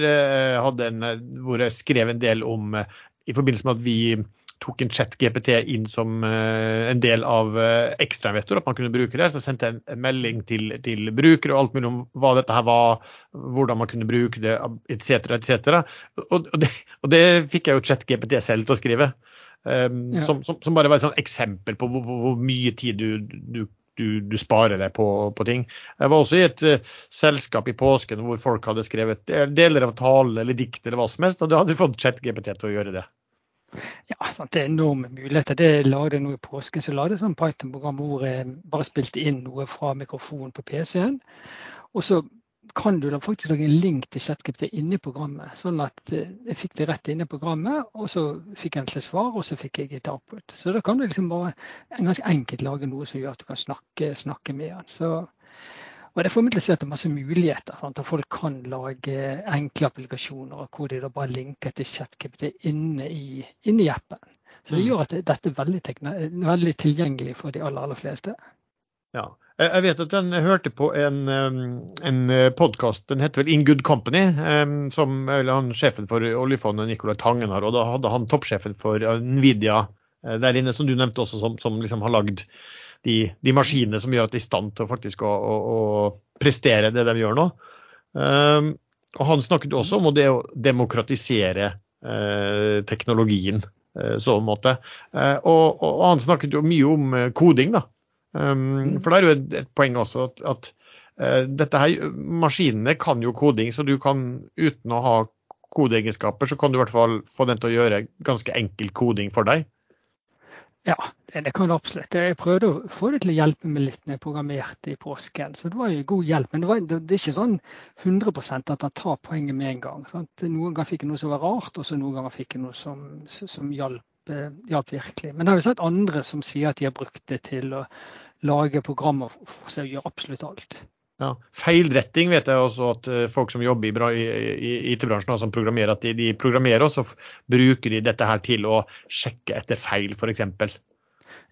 En, hvor jeg skrev en del om i forbindelse med at vi tok en chat-GPT inn som en del av ekstrainvestor, at man kunne bruke det. Så sendte jeg en melding til, til brukere og alt mulig om hva dette her var, hvordan man kunne bruke det, etc. etc. Og, og, og det fikk jeg jo chat-GPT selv til å skrive. Um, ja. som, som, som, bare var et sånt eksempel på hvor, hvor, hvor mye tid du, du, du, du, sparer deg på, på, ting. Jeg var også i et uh, selskap i påsken hvor folk hadde skrevet deler av tale eller dikt eller hva som helst, og da hadde vi fått ChatGPT til å gjøre det. Ja, sant? Det er enorme muligheter. Det lagde jeg nå i påsken. Så lagde jeg sånn Python-program hvor jeg bare spilte inn noe fra mikrofonen på PC-en. Og så kan du da faktisk lage en link til ChatGPT inni programmet. Sånn at eh, jeg fikk det rett inn i programmet, og så fikk jeg til svar, og så fikk jeg et output. Så da kan du liksom bare en ganske enkelt lage noe som gjør at du kan snakke, snakke med han. Så, og det er masse muligheter. Sant? At folk kan lage enkle applikasjoner hvor de da bare linker til ChatKPT inne i, inne i appen. Så det mm. gjør at dette er veldig, veldig tilgjengelig for de aller, aller fleste. Ja. Jeg vet at den, jeg hørte på en, en eh, podkast, den heter vel In Good Company, som han, sjefen for oljefondet, Nicolai Tangen, har. Og da hadde han toppsjefen for Nvidia eh, der inne, som du nevnte også, som, som liksom har lagd de, de, maskinene som gjør at de er i stand til faktisk å, å, å prestere det de gjør nå. Um, og Han snakket også om det å demokratisere uh, teknologien, uh, så måte. Uh, og, og, han snakket jo mye om koding. da, Um, for det er jo et, et poeng også at, at uh, dette her, maskinene kan jo koding, så du kan uten å ha kodeegenskaper, så kan du i hvert fall få den til å gjøre ganske enkel koding for deg. Ja, det, kan du absolutt. Jeg prøvde å få det til å hjelpe meg litt når jeg programmerte i påsken. Så det var jo god hjelp. Men det, var, det, det er ikke sånn 100% at han tar poenget med en gang. Sant? Noen ganger fikk jeg noe som var rart, og så noen ganger fikk jeg noe som, som hjalp, eh, hjalp virkelig. Men jeg har jo sett andre som sier at de har brukt det til å lage programmer for seg å gjøre absolutt alt. Ja, Feilretting vet jeg også at eh, folk som jobber i, i, IT-bransjen, som programmerer, at de, de, programmerer og så bruker de dette her til å sjekke etter feil, f.eks.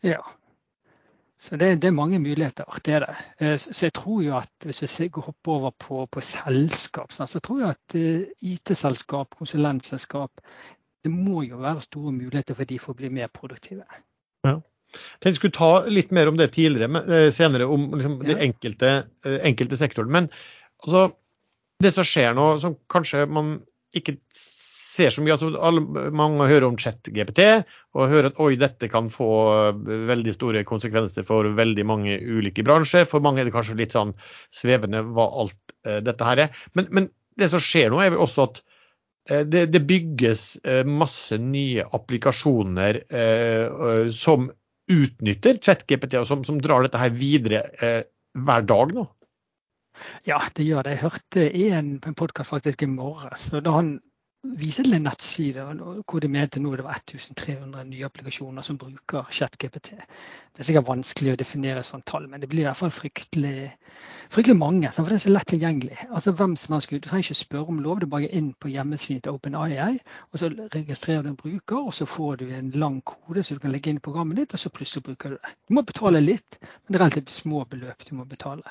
Ja. Så det, det, er mange muligheter. det er det. Eh, så jeg tror jo at hvis vi hopper over på, på selskap, så tror jeg at eh, IT-selskap, konsulentselskap, det må jo være store muligheter for de for å bli mer produktive. Ja. Jeg skulle ta litt mer om det tidligere, men, senere, om liksom, de enkelte, eh, enkelte sektoren. Men altså, det som skjer nå, som kanskje man ikke ser så mye altså, alle, Mange hører om chat-GPT og hører at oi, dette kan få eh, veldig store konsekvenser for veldig mange ulike bransjer. For mange er det kanskje litt sånn svevende hva alt eh, dette her er. Men, men, det som skjer nå, er jo også at det, det, bygges masse nye applikasjoner som utnytter ChatGPT, og som, som, drar dette her videre eh, hver dag nå? Ja, det gjør det. Jeg hørte en, en podkast faktisk i morges. og da han vise til en nettside hvor de mente nå det var 1300 nye applikasjoner som bruker ChatGPT. Det er sikkert vanskelig å definere sånn tall, men det blir i hvert fall fryktelig, fryktelig mange. For det er så lett tilgjengelig. Altså hvem som helst, Du trenger ikke spørre om lov, du bare inn på hjemmesiden til OpenAI, og så registrerer du en bruker, og så får du en lang kode som du kan legge inn i programmet ditt, og så plutselig bruker du det. Du må betale litt, men det er relativt små beløp du må betale.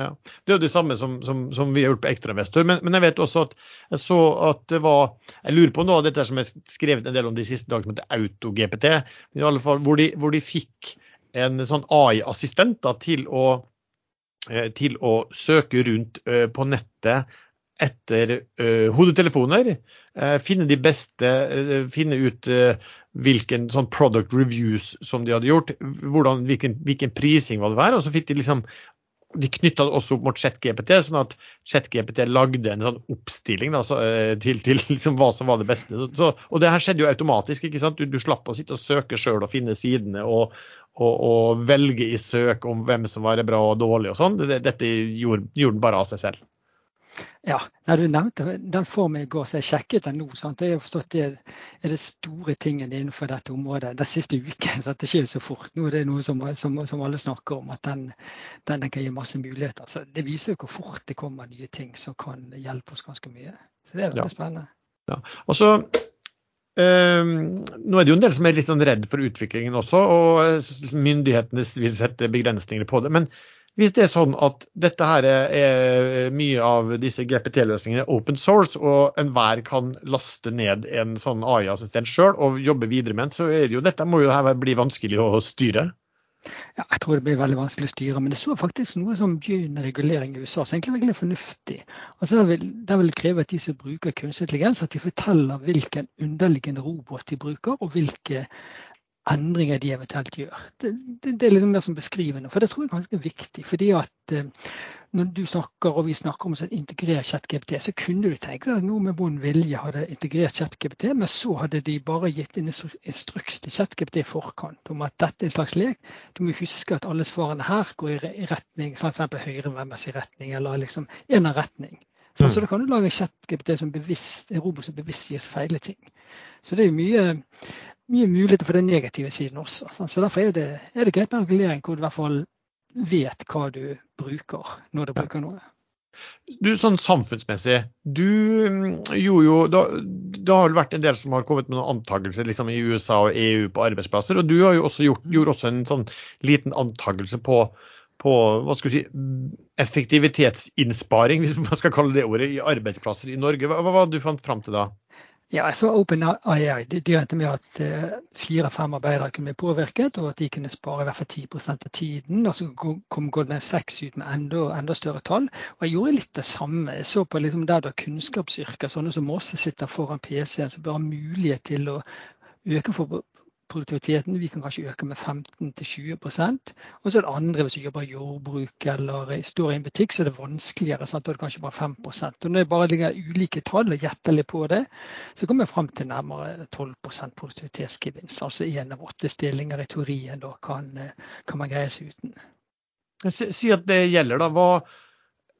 Ja. Det er jo det samme som, som, som vi har gjort på Ekstrainvestor. Men, men jeg vet også at jeg så at det var Jeg lurer på noe av dette som er skrevet en del om de siste dagene, som heter AutoGPT. I alle fall, hvor de, hvor de fikk en sånn AI-assistent til, eh, til, å søke rundt uh, på nettet etter uh, hodetelefoner. Finne de beste, finne ut hvilken sånn product reviews som de hadde gjort, hvordan, hvilken, hvilken prising var det var, og så fikk de liksom de knytta det også opp mot ChatGPT, sånn at ChatGPT lagde en sånn oppstilling da, så, eh, til, til liksom hva som var det beste. Så, og det her skjedde jo automatisk. ikke sant? Du, du slapp å sitte og søke sjøl og finne sidene og, og, og, velge i søk om hvem som var bra og dårlig og sånn. Dette gjorde, gjorde den bare av seg selv. Ja, du nevnte den får meg i går, så jeg sjekket den nå. Sant? Jeg har forstått det er det store tingene innenfor dette området den siste uken. så Det skjer så fort. Nå er det noe som, som, som alle snakker om, at den, den, den, kan gi masse muligheter. Så Det viser jo hvor fort det kommer nye ting som kan hjelpe oss ganske mye. Så det er veldig ja. spennende. Ja. Altså, så Um, nå er det jo en del som er litt sånn redd for utviklingen også, og myndighetene vil sette begrensninger på det. Men hvis det er sånn at dette her er mye av disse GPT-løsningene open source, og enhver kan laste ned en sånn AI-assistent sjøl og jobbe videre med den, så er det jo, dette må jo her bli vanskelig å styre? Ja, jeg tror det blir veldig vanskelig å styre, men det så faktisk noe som begynner regulering i USA, som egentlig er veldig fornuftig. Altså, det, vil, det vil kreve at de som bruker kunstig intelligens, at de forteller hvilken underliggende robot de bruker, og hvilke endringer de eventuelt gjør. Det, det, det er litt mer som beskrivende, for det tror jeg er ganske viktig. fordi at eh, når du snakker og vi snakker om sånn integrere ChatGPT, så kunne du tenke deg at noe med vond vilje hadde integrert ChatGPT, men så hadde de bare gitt en instruks til ChatGPT i forkant om at dette er en slags lek. Du må huske at alle svarene her går i retning f.eks. høyrevennmessig retning, eller liksom en av retning. Så, mm. så da kan du lage en ChatGPT som bevisst, en robot som bevisst gir feile ting. Så det er mye, mye muligheter for den negative siden også. Så Derfor er det, er det greit med regulering hvor du i hvert fall vet hva du bruker når du bruker noe. Du, sånn samfunnsmessig, du mm, gjorde jo da, Det har vært en del som har kommet med noen antakelser liksom, i USA og EU på arbeidsplasser. Og du har jo også gjort, mm. gjorde også en sånn liten antakelse på, på hva skal si, effektivitetsinnsparing, hvis man skal kalle det ordet, i arbeidsplasser i Norge. Hva, hva du fant fram til da? Ja, jeg så OpenAI de, de regnet med at uh, fire-fem arbeidere kunne bli påvirket, og at de kunne spare i hvert fall 10 av tiden. Og så kom Goldman Sachs ut med enda, enda, større tall. Og jeg gjorde litt det samme. Jeg så på liksom der det er kunnskapsyrker, sånne som oss sitter foran PC-en, som bør ha mulighet til å øke produktiviteten vi kan kanskje øke med 15-20% Og så er det andre, hvis du jobber i jordbruk eller står i en butikk, så er det vanskeligere. Sant? Da er det kanskje bare 5 Og Når det bare ligger ulike tall og gjetter litt på det, så kommer jeg fram til nærmere 12% produktivitetsgevinst. Altså én av åtte stillinger i teorien da kan, kan man greie seg uten. Si at det gjelder, da. Hva,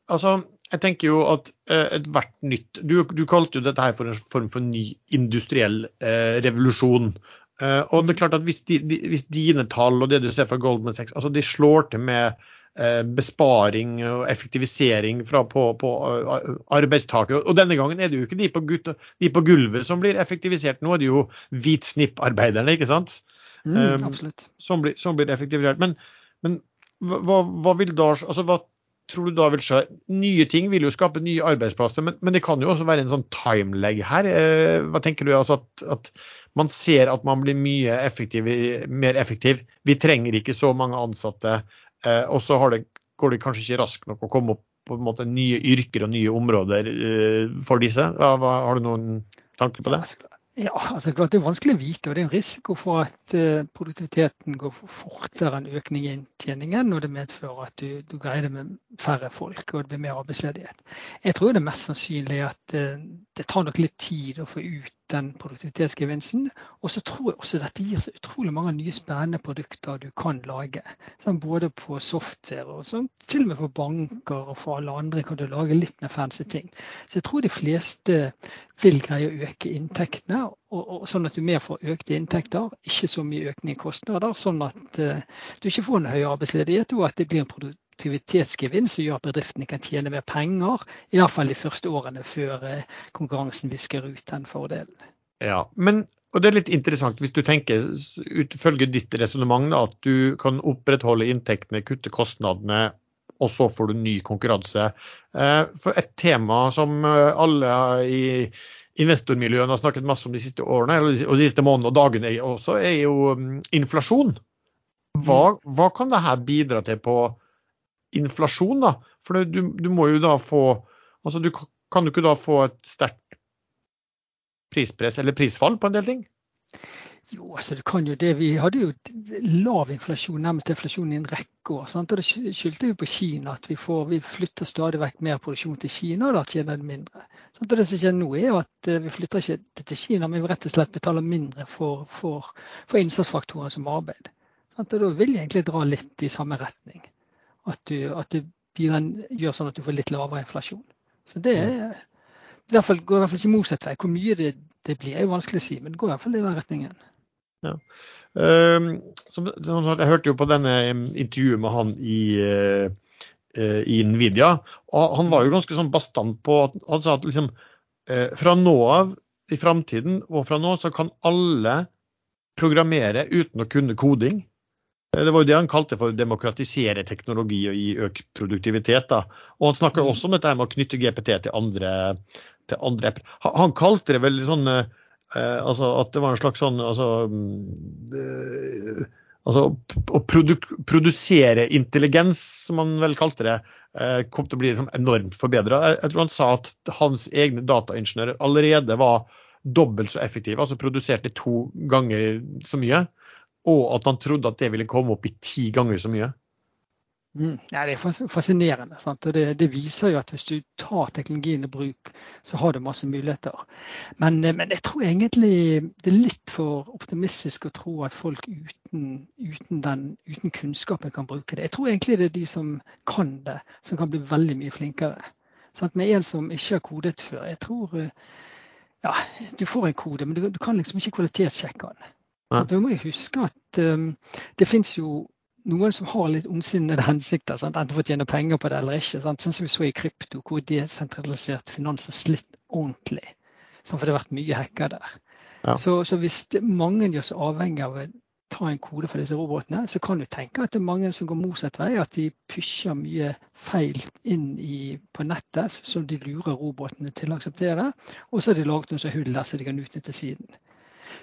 altså, jeg tenker jo at eh, ethvert nytt du, du, kalte jo dette her for en form for ny industriell eh, revolusjon. Uh, og det er klart at hvis, de, de, hvis, dine tall og det du ser fra Goldman Sachs, altså de slår til med uh, besparing og effektivisering fra, på, på uh, arbeidstakere Og denne gangen er det jo ikke de på, gutt, de på gulvet som blir effektivisert, nå er det jo hvitsnipparbeiderne, ikke sant? Mm, um, absolutt. Som blir, som blir effektivisert. Men, men hva, hva, vil da altså hva tror du da vil skje? Nye ting vil jo skape nye arbeidsplasser, men, men det kan jo også være en sånn timelag her. hva tenker du? altså at, at man ser at man blir mye effektiv, mer effektiv. Vi trenger ikke så mange ansatte. Eh, og så går det kanskje ikke raskt nok å komme opp på en måte nye yrker og nye områder eh, for disse. Ja, hva, har du noen tanker på det? Ja, altså klart Det er vanskelig å vite. og Det er en risiko for at uh, produktiviteten går fortere enn økning i inntjeningen. Og det medfører at du, du, greier det med færre folk og det blir mer arbeidsledighet. Jeg tror det er mest sannsynlig at uh, det tar nok litt tid å få ut den produktivitetsgevinsten. Og så tror jeg også dette gir så utrolig mange nye spennende produkter du kan lage. Sånn, både på software og sånn, til og med for banker og for alle andre kan du lage litt mer fancy ting. Så jeg tror de fleste vil greie å øke inntektene, og, og, sånn at du mer får økte inntekter, ikke så mye økning i kostnader. Sånn at uh, du ikke får en høy arbeidsledighet, og at det blir en produkt produktivitetsgevinst som gjør at bedriftene kan tjene mer penger, i hvert fall de første årene før eh, konkurransen visker ut den fordelen. Ja, men og Det er litt interessant hvis du tenker utfølge ditt resonnement at du kan opprettholde inntektene, kutte kostnadene, og så får du ny konkurranse. Eh, for Et tema som eh, alle i investormiljøene har snakket masse om de siste årene, og de siste månedene og dagene også, er jo mm, inflasjon. Hva, hva kan dette bidra til på inflasjon, da. For du, du, må jo da få Altså du kan jo ikke da få et sterkt prispress eller prisfall på en del ting? Jo, altså du kan jo det. Vi hadde jo lav inflasjon, nærmest inflasjon i en rekke år. Sant? Og Det skyldte jo på Kina, at vi, får, vi, flytter stadig vekk mer produksjon til Kina, og da tjener det mindre. Sant? Og Det som skjer nå, er at eh, vi flytter ikke til Kina, men vi rett og slett betaler mindre for, for, for innsatsfaktorer som arbeid. Sant? Og Da vil jeg egentlig dra litt i samme retning at, du, at det gjør sånn at du får litt lavere inflasjon. Så det er, i hvert fall, går i hvert fall ikke motsatt vei. Hvor mye det, det, blir er jo vanskelig å si, men det går i hvert fall i den retningen. Ja. Um, som, som, jeg hørte jo på denne intervjuet med han i, uh, i Nvidia. og Han var jo ganske sånn bastant på at han sa at liksom, uh, fra nå av i framtiden og fra nå så kan alle programmere uten å kunne koding. Eh, det var jo det han kalte for å demokratisere teknologi og gi økt produktivitet. Da. Og Han snakker mm. også om dette med å knytte GPT til andre, til andre Han kalte det vel sånn eh, altså at det var en slags sånn altså, eh, altså Å produ produsere intelligens, som han vel kalte det, eh, kom til å bli liksom, enormt forbedra. Jeg, jeg tror han sa at hans egne dataingeniører allerede var dobbelt så effektive, altså produserte to ganger så mye. Og at han trodde at det ville komme opp i ti ganger så mye. Mm. Ja, det er fascinerende. Det, det, viser jo at hvis du tar teknologien i bruk, så har du masse muligheter. Men, eh, men, jeg tror egentlig det er litt for optimistisk å tro at folk uten, uten, den, uten kunnskapen kan bruke det. Jeg tror egentlig det er de som kan det, som kan bli veldig mye flinkere. Sant? Med en som ikke har kodet før. Jeg tror eh, ja, du får en kode, men du, du kan liksom ikke kvalitetssjekke den. Du må jeg huske at um, det finnes jo noen som har litt ondsinnede hensikter. Sant? Enten for å tjene penger på det eller ikke. Sant? Sånn som vi så i krypto, hvor desentralisert finans har slitt ordentlig. Sant? For det har vært mye hacker der. Ja. Så, så, hvis mange gjør seg avhengig av å ta en kode for disse robotene, så kan du tenke at det er mange som går motsatt vei. At de pusher mye feil inn i, på nettet som de lurer robotene til å akseptere. Og så har de laget noen hull der så de kan utnytte siden.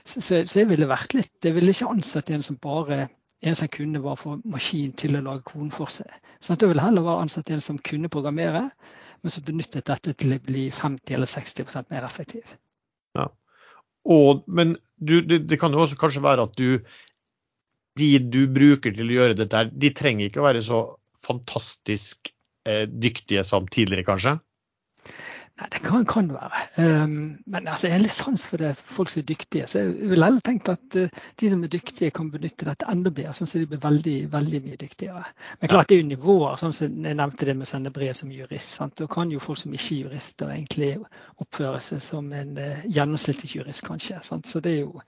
Så, så, så ville vært litt, jeg ville ikke ansatt en som bare en som kunne var for maskin til å lage koden for seg. Så det ville heller være ansatt en som kunne programmere, men som benyttet dette til å bli 50 eller 60% mer effektiv. Ja. Og, men du, det, det, kan jo også kanskje være at du de du bruker til å gjøre dette, de trenger ikke å være så fantastisk eh, dyktige som tidligere, kanskje? Nei, Det kan, kan være. Um, men altså, jeg har litt sans for det, folk som er dyktige. Så jeg ville heller tenkt at uh, de som er dyktige, kan benytte dette enda bedre, sånn at de blir veldig veldig mye dyktigere. Men klart det er jo nivåer, sånn som jeg nevnte det med å sende brev som jurist. Sant? Da kan jo folk som ikke er jurister, egentlig oppføre seg som en uh, gjennomsnittlig jurist, kanskje. Sant? Så det er jo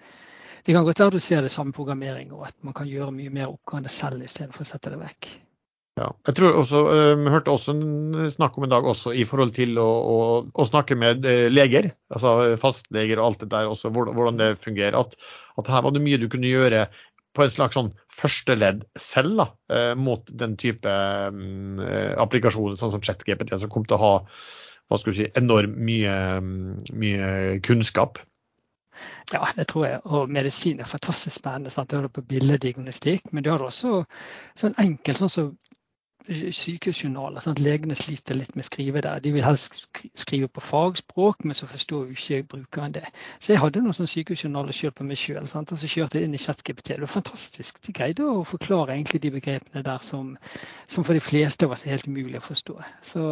det kan godt være du ser det samme programmering, og at man kan gjøre mye mer oppgavene selv istedenfor å sette det vekk. Ja, jeg tror også, Vi um, hørte også snakk om en dag også i forhold til å, å, å snakke med uh, leger, altså fastleger og alt det der, også, hvordan, det fungerer. At, at, her var det mye du kunne gjøre på en slags sånn førsteledd selv da, uh, mot den type um, applikasjoner sånn som ChatGPT, som kom til å ha hva skal du si, enormt mye, mye kunnskap. Ja, det tror jeg. Og medisin er fantastisk spennende. Sant? Du har det på billeddiagnostikk, men du har også sånn enkelt sånn som sykehusjournaler. at Legene sliter litt med å skrive der. De vil helst skrive på fagspråk, men så forstår jo ikke brukeren det. Så jeg hadde noen sånne sykehusjournaler sjøl på meg sjøl, og så kjørte jeg inn i ChatGPT. Det var fantastisk. De greide å forklare egentlig de begrepene der som, som for de fleste oss er helt umulig å forstå. Så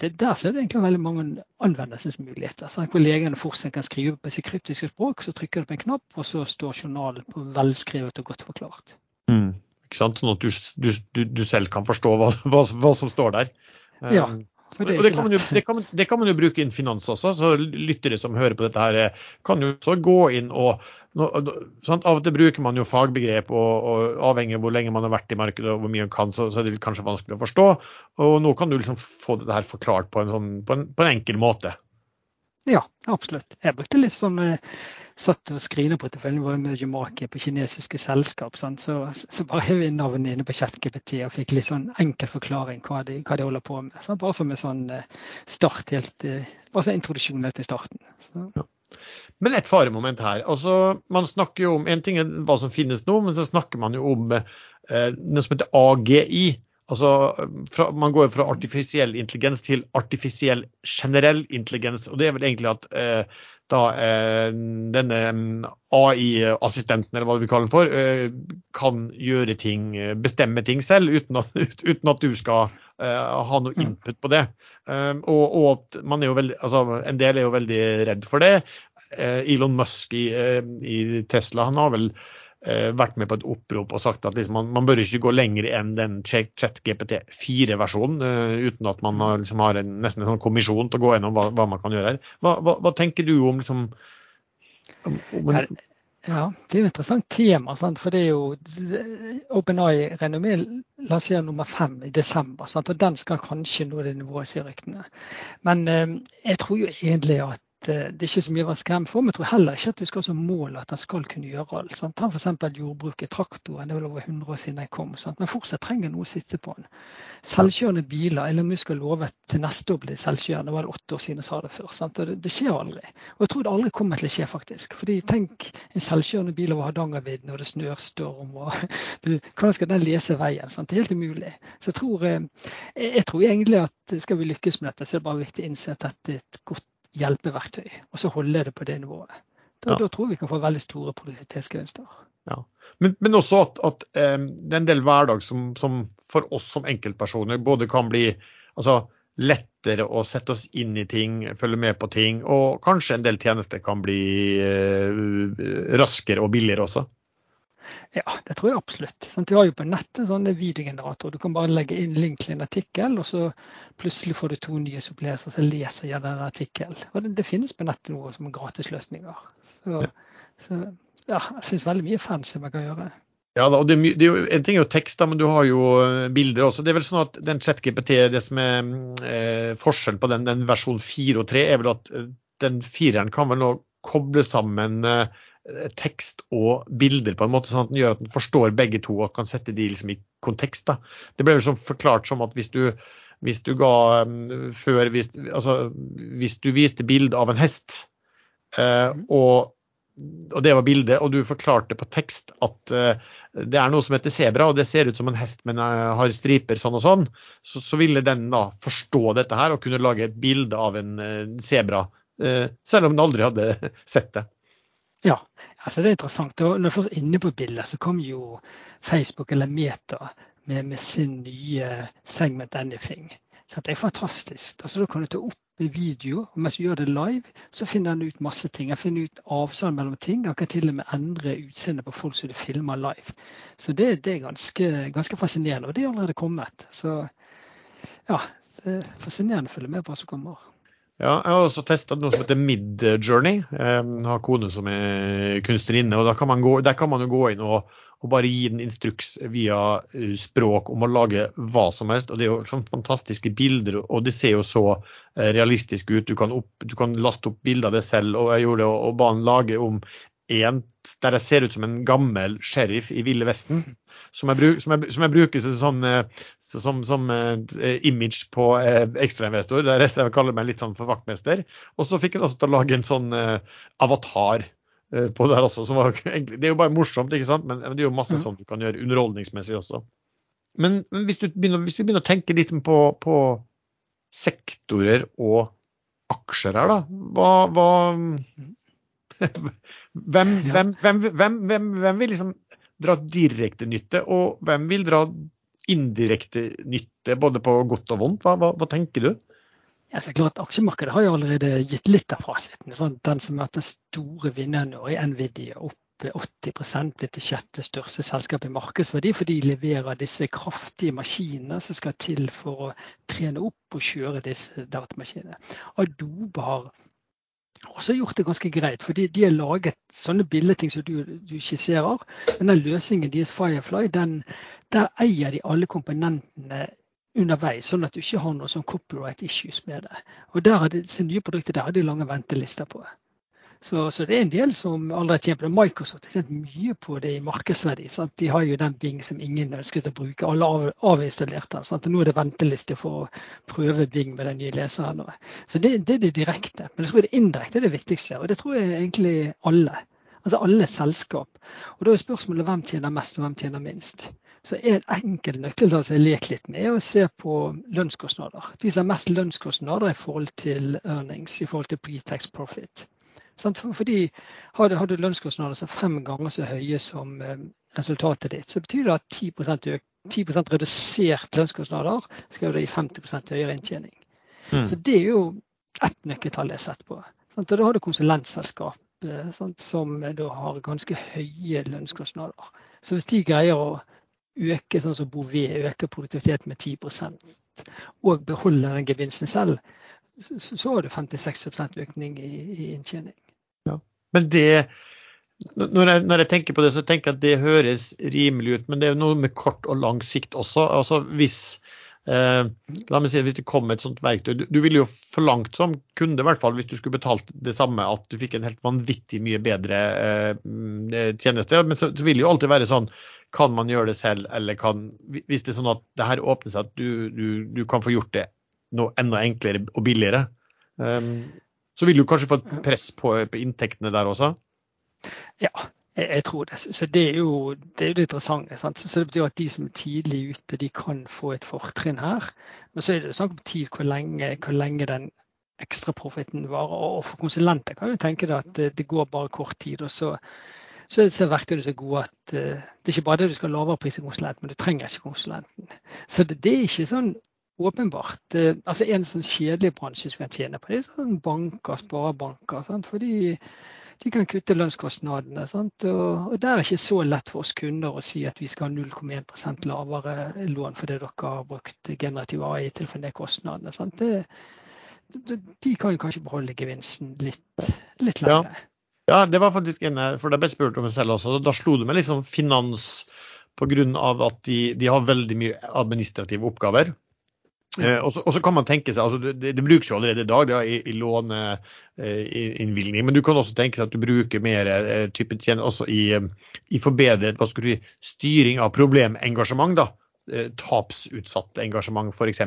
det, der ser du egentlig veldig mange anvendelsesmuligheter. Sånn, hvor legene fortsatt kan skrive på sitt kryptiske språk, så trykker du på en knapp, og så står journalen på velskrevet og godt forklart. Mm. Sånn at du, du, du, selv kan forstå hva, hva, hva som står der. Ja, det, og det, kan jo, det, kan, det, kan man jo, bruke innen finans også. så Lyttere som hører på dette, her eh, kan jo også gå inn og sånn, Av og til bruker man jo fagbegrep, og, og avhengig av hvor lenge man har vært i markedet og hvor mye man kan, så, så er det kanskje vanskelig å forstå. Og nå kan du liksom få dette her forklart på en, sånn, på en, på en enkel måte. Ja, absolutt. Jeg brukte litt sånn eh, satt og skrineporteføljen vår med Jumaki på kinesiske selskap. Så, så, bare inn navnet inne på ChatGPT og fikk litt sånn enkel forklaring hva de, hva de holder på med. Så bare som en sånn eh, start, helt, eh, bare sånn introduksjon til starten. Ja. Men et faremoment her. altså Man snakker jo om en ting er hva som finnes nå, men så snakker man jo om eh, noe som heter AGI. Altså, fra, Man går fra artifisiell intelligens til artifisiell generell intelligens. og Det er vel egentlig at eh, da eh, denne mm, AI-assistenten, eller hva vi kaller den for, eh, kan gjøre ting, bestemme ting selv, uten at, uten at du skal eh, ha noe input på det. Um, og, og man er jo veldig, altså, en del er jo veldig redd for det. Eh, Elon Musk i, eh, i Tesla han har vel Eh, vært med på et opprop og sagt at liksom man, man, bør ikke gå lenger enn den ChatGPT 4-versjonen, uh, eh, uten at man har, liksom har en, nesten en sånn kommisjon til å gå gjennom hva, hva man kan gjøre her. Hva, hva, hva tenker du om liksom om, om en, ja, det er jo et interessant tema. Sant? For det er jo OpenAI Renommé lanserer nummer fem i desember. Sant? Og den skal kanskje nå det nivået, sier ryktene. Men eh, jeg tror jo egentlig at Eh, det er ikke så mye å være skremt for. Men jeg tror heller ikke at du skal ha som mål at den skal kunne gjøre alt. Sant? Ta f.eks. jordbruket, traktoren. Det er vel over 100 år siden den kom. Sant? Men fortsatt trenger noe å sitte på den. Selvkjørende biler. Elon Musk har lovet til neste år blir selvkjørende. Det var åtte år siden jeg sa det før. Sant? Og det, det, skjer aldri. Og jeg tror det aldri kommer til å skje, faktisk. Fordi tenk en selvkjørende bil over Hardangervidda når det snør, storm og du, Hvordan skal den lese veien? Sant? Det er helt umulig. Så jeg tror, jeg, jeg tror egentlig at skal vi lykkes med dette, så er det bare viktig å innse at dette er et godt hjelpeverktøy, og så holde det på det nivået. Da, ja. da tror vi kan få veldig store produktivitetsgevinster. Ja. Men, men, også at, at um, det er en del hverdag som, som, for oss som enkeltpersoner både kan bli altså, lettere å sette oss inn i ting, følge med på ting, og kanskje en del tjenester kan bli uh, raskere og billigere også. Ja, det tror jeg absolutt. Sånn, du har jo på nettet sånne videogeneratorer. Du kan bare legge inn link til en artikkel, og så plutselig får du to nye som leser gjennom den artikkel. Og det, det, finnes på nettet noe som er gratisløsninger. Så, ja. så ja, det finnes veldig mye fancy man kan gjøre. Ja, og det, det er jo, En ting er jo tekst, da, men du har jo eh, bilder også. Det er vel sånn at den ChatGPT, det som er eh, forskjellen på den, den versjon 4 og 3, er vel at eh, den fireren kan vel nå koble sammen eh, tekst og bilder på en måte sånn at den gjør at den forstår begge to og kan sette de liksom i kontekst. da. Det ble liksom forklart som at hvis du, hvis du ga um, før hvis, altså, hvis du viste bilde av en hest, eh, og og det var bildet, og du forklarte på tekst at eh, det er noe som heter sebra, og det ser ut som en hest, men uh, har striper sånn og sånn, så, så, ville den da forstå dette her og kunne lage et bilde av en sebra, eh, selv om den aldri hadde sett det. Ja, altså det er interessant. Og når vi først er inne på bildet, så kom jo Facebook eller Meta med, med sin nye segment Anything. Så det er fantastisk. Altså, da kan du ta opp video, og mens du gjør det live, så finner han ut masse ting. Han finner ut avstand mellom ting. Han kan til og med endre utseendet på folk som du filmer live. Så det, det er ganske, ganske, fascinerende, og det er allerede kommet. Så ja, det er fascinerende å følge med på hva som kommer. Ja, jeg har også testa noe som heter Mid Journey. Jeg har kone som er kunstnerinne. og kan gå, Der kan man jo gå inn og og bare gi den instruks via eh, språk om å lage hva som helst. og Det er jo sånn fantastiske bilder, og det ser jo så eh, realistisk ut. Du kan, opp, du kan laste opp bilder av det selv. og Jeg gjorde det og ba han lage om en der jeg ser ut som en gammel sheriff i Ville Vesten. Som jeg, bruk, som jeg, som jeg bruker sånn, eh, som, som image på eh, ekstrainvestor. Der jeg kaller meg litt sånn for vaktmester. Og så fikk jeg også til å lage en sånn eh, avatar Eh, på der også. som Var, det er jo bare morsomt, ikke sant? men, det er jo masse mm. sånt du kan gjøre underholdningsmessig også. Men, men hvis, begynner, hvis, vi begynner å tenke litt på, på sektorer og aksjer her, da. Hva, hva hvem, hvem, hvem, hvem, vil liksom dra direkte nytte, og hvem vil dra indirekte nytte, både på godt og vondt? Hva, hva, hva tenker du? Ja, så klart Aksjemarkedet har jo allerede gitt litt av fasiten. Sånn. Den som vært den store vinneren nå, i Nvidia opp 80 blitt det sjette største selskapet i markedsverdi, for de leverer disse kraftige maskinene som skal til for å trene opp og kjøre disse datamaskinene. Adobe har også gjort det ganske greit, fordi de har laget sånne billedting som du, du skisserer. Men den løsningen deres Firefly, den, der eier de alle komponentene underveis, sånn at du ikke har noen sånn copyright issues med det. Og der har de, nye produkter der har de lange ventelister på. Så, så, det er en del som allerede tjener på det. Microsoft har tjent mye på det i markedsverdi. Sant? De har jo den Bing som ingen ønsket å bruke. Alle av, avinstallerte den. Nå er det venteliste for å prøve Bing med den nye leseren. Så det, det, er det direkte. Men jeg tror det indirekte er det viktigste. Og det tror jeg egentlig alle. Altså alle selskap. Og da er spørsmålet hvem tjener mest og hvem tjener minst. Så en enkel nøkkel som jeg leker litt med, er å se på lønnskostnader. De som har mest lønnskostnader i forhold til earnings, i forhold til pre-tax profit. Fordi har du, lønnskostnader som er fem ganger så høye som eh, resultatet ditt, så betyr det at 10, øk, 10 redusert lønnskostnader skal gi 50 høyere inntjening. Mm. Så det er jo ett nøkkeltall jeg har sett på. Sant? Da har du konsulentselskap eh, sant? som da har ganske høye lønnskostnader. Så hvis de greier å øke sånn som Bouvet, øker produktiviteten med 10 og beholder den gevinsten selv, så, har du 56 økning i, i inntjening. Ja. Men det, når jeg, når jeg, tenker på det, så tenker jeg at det høres rimelig ut. Men det er noe med kort og lang sikt også. Altså hvis Eh, la meg si, Hvis det kom et sånt verktøy Du, du ville jo forlangt som kunde, i hvert fall hvis du skulle betalt det samme, at du fikk en helt vanvittig mye bedre eh, mm, tjeneste. Men så, så vil det jo alltid være sånn Kan man gjøre det selv, eller kan Hvis det er sånn at det her åpner seg, at du, du, du kan få gjort det noe enda enklere og billigere, um, så vil du kanskje få et press på, på inntektene der også? Ja, jeg, jeg, tror det. Så det er jo det, er jo det interessante. Sant? Så det betyr at de som er tidlig ute, de kan få et fortrinn her. Men så er det snakk om tid hvor lenge, hvor lenge den ekstraprofitten varer. Og for konsulenter kan jo tenke deg at det, det går bare kort tid. og så så er verktøyene så gode at uh, det er ikke bare det du skal ha lavere pris enn konsulenten, men du trenger ikke konsulenten. Så det, det er ikke sånn åpenbart. Uh, altså En sånn kjedelig bransje som kan tjene på det, er sånn banker, sparebanker. Sant? Fordi de kan kutte lønnskostnadene. Sant? Og, og det er ikke så lett for oss kunder å si at vi skal ha 0,1% lavere lån fordi dere har brukt generativ AI til å få ned kostnadene. Sant? Det, de kan jo kanskje beholde gevinsten litt, litt lenger. Ja. Ja, det var faktisk en for det ble spurt om det selv også. Da slo det meg liksom finans pga. at de, de, har veldig mye administrative oppgaver. Eh, og, så, kan man tenke seg, altså det, det brukes jo allerede i dag er i, i låneinnvilgning, eh, men du kan også tenke seg at du bruker mer eh, type tjenester i, i forbedret hva skal du si, styring av problemengasjement. da, eh, Tapsutsatt engasjement f.eks.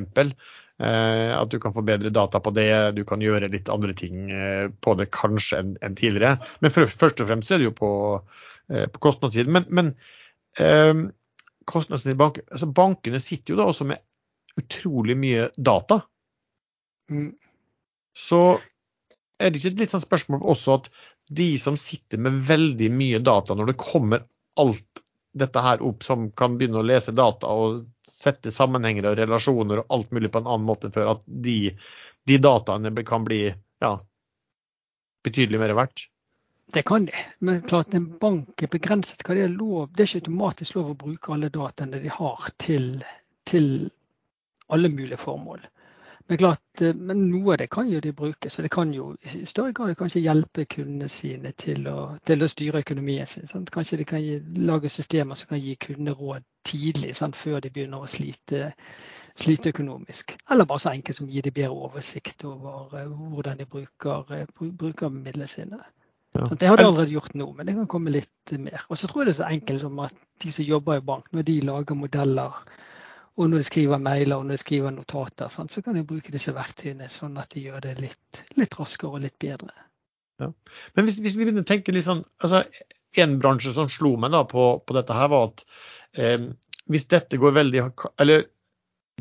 Eh, at du kan få bedre data på det, du kan gjøre litt andre ting eh, på det kanskje enn en tidligere. Men for, først og fremst er det jo på, eh, på kostnadssiden. Men, men eh, bank, altså bankene sitter jo da også med utrolig mye data. Mm. Så er det ikke et litt sånn spørsmål også at de som sitter med veldig mye data, når det kommer alt dette her opp som kan begynne å lese data og sette sammenhenger og relasjoner og alt mulig på en annen måte før at de, de dataene kan bli ja, betydelig mer verdt? Det kan de, men klart en bank er begrenset hva det er lov. Det er ikke automatisk lov å bruke alle dataene de har til, til alle mulige formål. Men, klart, eh, men noe av det kan jo de bruke, så det kan jo i større grad kanskje hjelpe kundene sine til å, til å styre økonomien sin. Sant? Kanskje de kan gi, lage systemer som kan gi kundene råd tidlig, sant? før de begynner å slite, slite, økonomisk. Eller bare så enkelt som gi dem bedre oversikt over uh, hvordan de bruker, uh, bruker midlene sine. Ja. Det har de allerede gjort nå, men det kan komme litt mer. Og så tror jeg det er så enkelt som at de som jobber i bank, når de lager modeller og når jeg skriver mailer og når jeg skriver notater, sånn, så kan jeg bruke disse verktøyene sånn at de gjør det litt, litt raskere og litt bedre. Ja. Men hvis, hvis, vi begynner å tenke litt sånn altså En bransje som slo meg da på, på dette, her var at eh, hvis dette går veldig Eller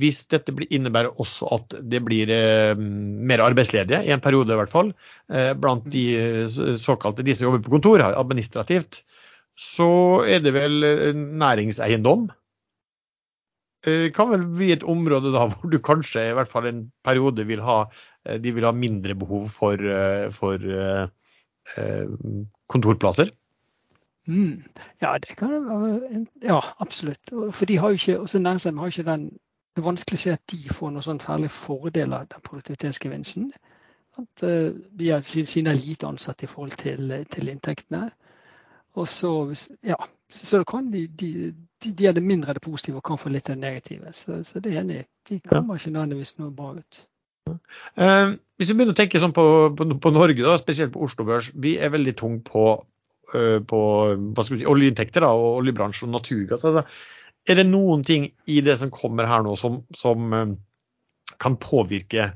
hvis dette innebærer også at det blir eh, mer arbeidsledige, i en periode i hvert fall, eh, blant de såkalte de som jobber på kontor administrativt, så er det vel eh, næringseiendom Eh, kan vel bli et område da hvor du kanskje i hvert fall en periode vil ha, eh, de vil ha mindre behov for, eh, for kontorplasser? Mm. Ja, det kan. Ja, absolutt. For de har jo ikke, også næringslivet har ikke den Det er vanskelig å se at de får noen sånn fæle fordel av den produktivitetsgevinsten. At de siden er lite ansatte i forhold til, til inntektene. Og så, ja, så kan de, de, de, de, er det mindre det positive og kan få litt av det negative. Så, så det er enig. De kommer ikke nødvendigvis noe bra ut. Uh, hvis vi begynner å tenke sånn på, på, på Norge, da, spesielt på Oslo Børs. Vi er veldig tung på, uh, på si, oljeinntekter da, og oljebransjen og naturgass. Altså, er det noen ting i det som kommer her nå som, som uh, kan påvirke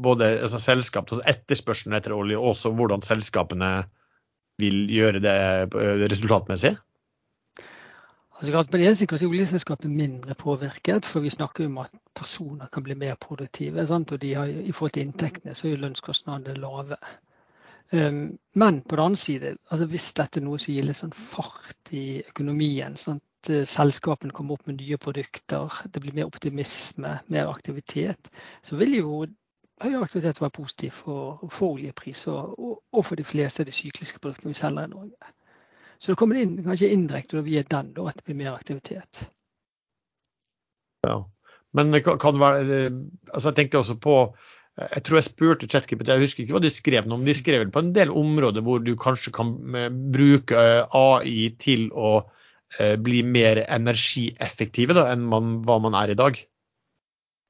både altså, selskap, altså etterspørselen etter olje, og også hvordan selskapene vil gjøre det eh, resultatmessig? Altså, på den ene siden er oljeselskapet mindre påvirket, for vi snakker om at personer kan bli mer produktive. Sant? Og har, i forhold til inntektene så er lønnskostnadene lave. Um, men på den annen side, altså hvis dette er noe som gir litt sånn fart i økonomien, sant? Eh, selskapene kommer opp med nye produkter, det blir mer optimisme, mer aktivitet, så vil jo høyere aktivitet være positiv for, for oljepris og, og, for de fleste av de sykliske produktene vi selger i Norge. Så det kommer inn kanskje indirekte via den da, at det blir mer aktivitet. Ja, Men kan det være altså Jeg tenkte også på jeg tror jeg spurte ChatGPT, jeg husker ikke hva de skrev om. De skrev på en del områder hvor du kanskje kan eh, bruke eh, AI til å eh, bli mer energieffektive da, enn man, hva man er i dag.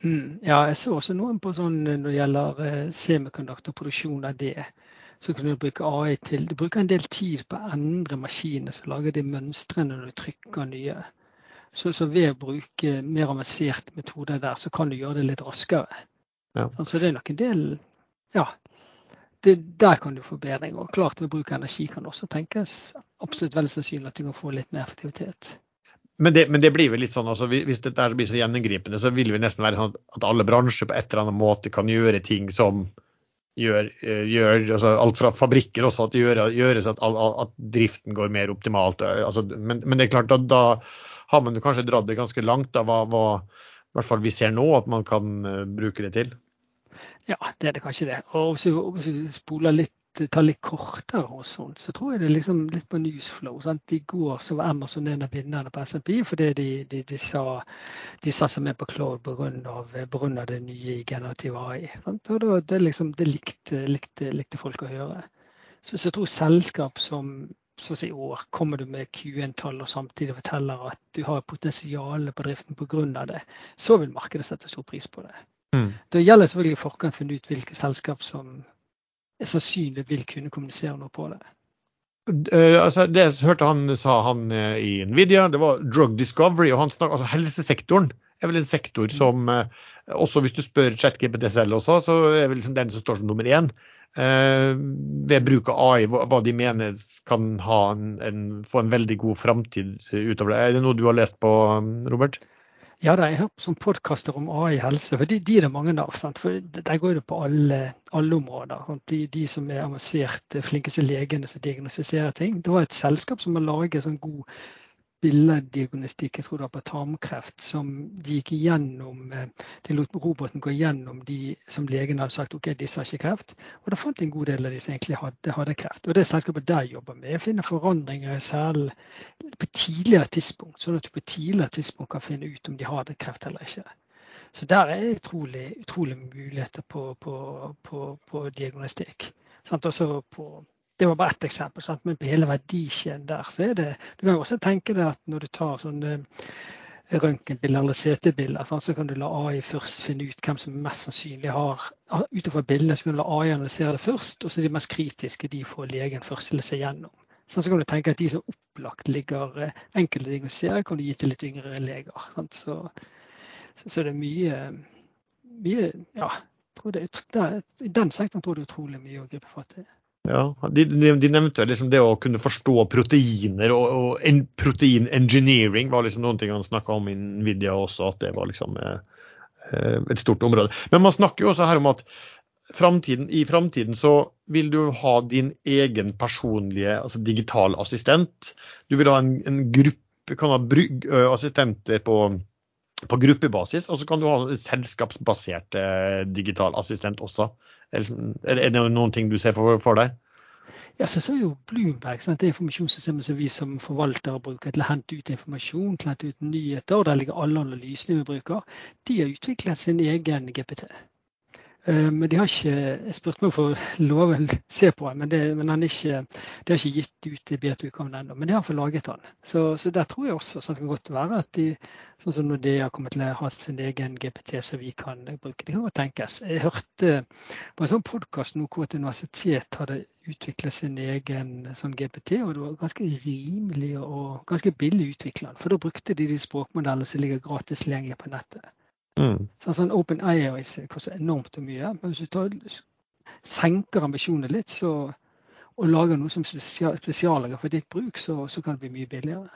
Mm, ja, jeg så også noen på sånn når det gjelder semikonduktorproduksjon av det. Så kan du bruke AI til Du bruker en del tid på å endre maskinene som lager de mønstrene når du trykker nye. Så, så, ved å bruke mer avanserte metoder der, så kan du gjøre det litt raskere. Ja. Altså det er nok en del Ja. Det, der kan du få bedring. Og klart ved bruk av energi kan det også tenkes absolutt veldig sannsynlig at du kan få litt mer effektivitet. Men det, men det, blir vel litt sånn, altså, Hvis dette blir så gjennomgripende, så vil det nesten være sånn at alle bransjer på et eller annet måte kan gjøre ting som gjør, eh, gjør altså Alt fra fabrikker også, at gjør, gjøres at, at, driften går mer optimalt. Altså, men, men, det er klart at da har man kanskje dratt det ganske langt. da, hva, hva i hvert fall vi ser nå at man kan uh, bruke det til. Ja, det er det kanskje det. Og hvis vi spoler litt tar litt kortere og sånt, så tror jeg det er liksom litt på newsflow. Sant? I går så var Amazon en av vinnerne på SMP fordi de, de, de, sa de satser mer på cloud pga. det nye i generativ AI. Sant? Og da, det, liksom, det likte, likte, likte, folk å høre. Så, så jeg tror selskap som så i år kommer du med Q1-tall og samtidig forteller at du har potensial på driften pga. det, så vil markedet sette stor pris på det. Mm. Det gjelder selvfølgelig i forkant å finne ut hvilke selskap som sannsynlig vil kunne kommunisere noe på det. Uh, altså, det jeg hørte han sa han uh, i Nvidia, det var drug discovery. og han snak, altså Helsesektoren er vel en sektor mm. som uh, også hvis du spør ChatGPT selv også, så er vel liksom den som står som nummer én. ved bruk av AI, hva, hva, de mener kan en, en, få en veldig god framtid utover det. Er det noe du har lest på, Robert? Ja, jeg hører på sånn podkaster om AI helse, for de, de, er det mange av. Sant? For Der går det på alle, alle områder. De, de, som er avanserte, flinkeste legene som diagnostiserer ting. Det var et selskap som har laget sånn god billeddiagnostikk, jeg tror det var på tarmkreft, som de gikk igjennom eh, De lot roboten gå gjennom de som legen hadde sagt ok, disse har ikke kreft. Og da fant de en god del av de som egentlig hadde, hadde kreft. Og det selskapet der jobber med, å finne forandringer i på tidligere tidspunkt, sånn at du på tidligere tidspunkt kan finne ut om de har kreft eller ikke. Så der er utrolig, utrolig muligheter på, på, på, på diagnostikk. Også på det var bare ett eksempel, sant? men på hele verdikjeden der så er det Du kan jo også tenke deg at når du tar sånne røntgenbilder eller CT-bilder, så kan du la AI først finne ut hvem som mest sannsynlig har Ut bildene så kan du la AI analysere det først, og så de mest kritiske de får legen først til å se gjennom. Sånn, så kan du tenke at de som opplagt ligger enkelte ting å se, kan du gi til litt yngre leger. Så, så, det er mye, mye ja, det, I den sektoren tror jeg det er utrolig mye å gripe fatt i. Ja, de, nevnte liksom det å kunne forstå proteiner og, og en, protein engineering var liksom noen ting han snakka om i Nvidia også, at det var liksom eh, eh, et stort område. Men man snakker jo også her om at fremtiden, i framtiden så vil du ha din egen personlige altså digital assistent. Du vil ha en, en gruppe, kan ha brug, assistenter på, på gruppebasis, og så kan du ha selskapsbasert eh, digital assistent også. Er det noen ting du ser for, for deg? Ja, så, så er jo Bloomberg sant? det informasjonssystemet som vi som forvaltere bruker til å hente ut informasjon, til å hente ut nyheter, og der ligger alle analysene vi bruker. De har utviklet sin egen GPT. Eh, men de har ikke Jeg spurte meg for å se på den, men, det, men den ikke, de har ikke gitt ut beta-utgaven ennå. Men de har fått laget den. Så, så, der tror jeg også så det kan godt være at de, sånn som når de har kommet til å ha sin egen GPT som vi kan bruke, det kan godt tenkes. Jeg hørte på en sånn podkast nå hvor et universitet hadde utviklet sin egen sånn GPT, og det var ganske rimelig og ganske billig utvikla. For da brukte de de språkmodellene som ligger gratis tilgjengelig på nettet. Mm. Sånn, sånn Open AI koster enormt mye. Men hvis du tar, senker ambisjonene litt så, og lager noe som spesiallager for ditt bruk, så, så, kan det bli mye billigere.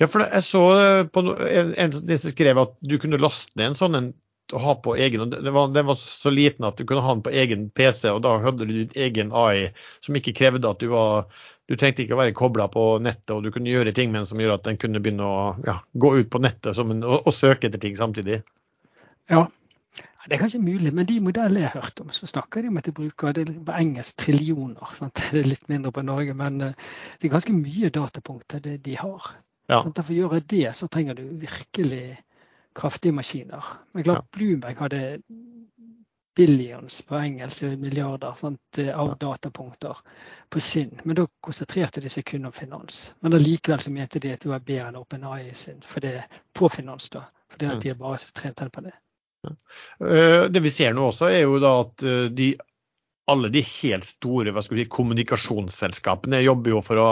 Ja, for jeg så eh, på en, en som skrev at du kunne laste ned en sånn en å ha på egen, det var, den var, så liten at du kunne ha den på egen PC, og da hadde du ditt egen AI som ikke krevde at du var Du trengte ikke å være kobla på nettet, og du kunne gjøre ting med den som gjorde at den kunne begynne å ja, gå ut på nettet en, og, og, søke etter ting samtidig. Ja, det er kanskje mulig, men de modellene jeg har hørt om, så snakker de om at de bruker det på engelsk trillioner. Sant? Det er litt mindre på Norge, men eh, det er ganske mye datapunkter det de har. Ja. Sant? For å gjøre det, så trenger du virkelig kraftige maskiner. Men klart ja. Bloomberg hadde billions på engelsk, milliarder sant, av datapunkter på sin. Men da konsentrerte de seg kun om finans. Men allikevel så mente de at det var bedre enn OpenAI sin for det, på finans. da, Fordi at mm. de har bare trent på det. Eh, det vi ser nå også, er jo da at eh, de, alle de helt store hva skal vi si, kommunikasjonsselskapene jobber jo for å,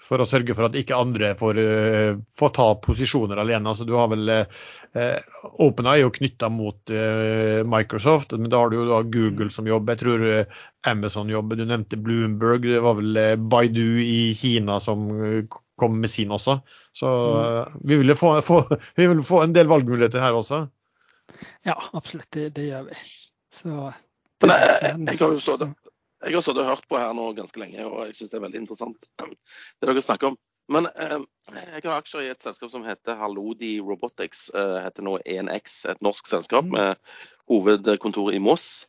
for å sørge for at ikke andre får, uh, får ta posisjoner alene. Altså, du har vel eh, OpenEye er jo knytta mot eh, Microsoft, men da har du jo da Google som jobber. Jeg tror Amazon jobber. Du nevnte Bloomberg. Det var vel Baidu i Kina som kom med sin også. Så mm. vi vil få, få, vi vil få en del valgmuligheter her også. Ja, absolutt. Det, det gjør vi. Så det, Nei, jeg, jeg, har jo stått, jeg har stått og hørt på her nå ganske lenge, og jeg syns det er veldig interessant det dere snakker om. Men eh, jeg har aksjer i et selskap som heter Halodi Robotics. Eh, heter nå 1X, et norsk selskap mm. med hovedkontor i Moss.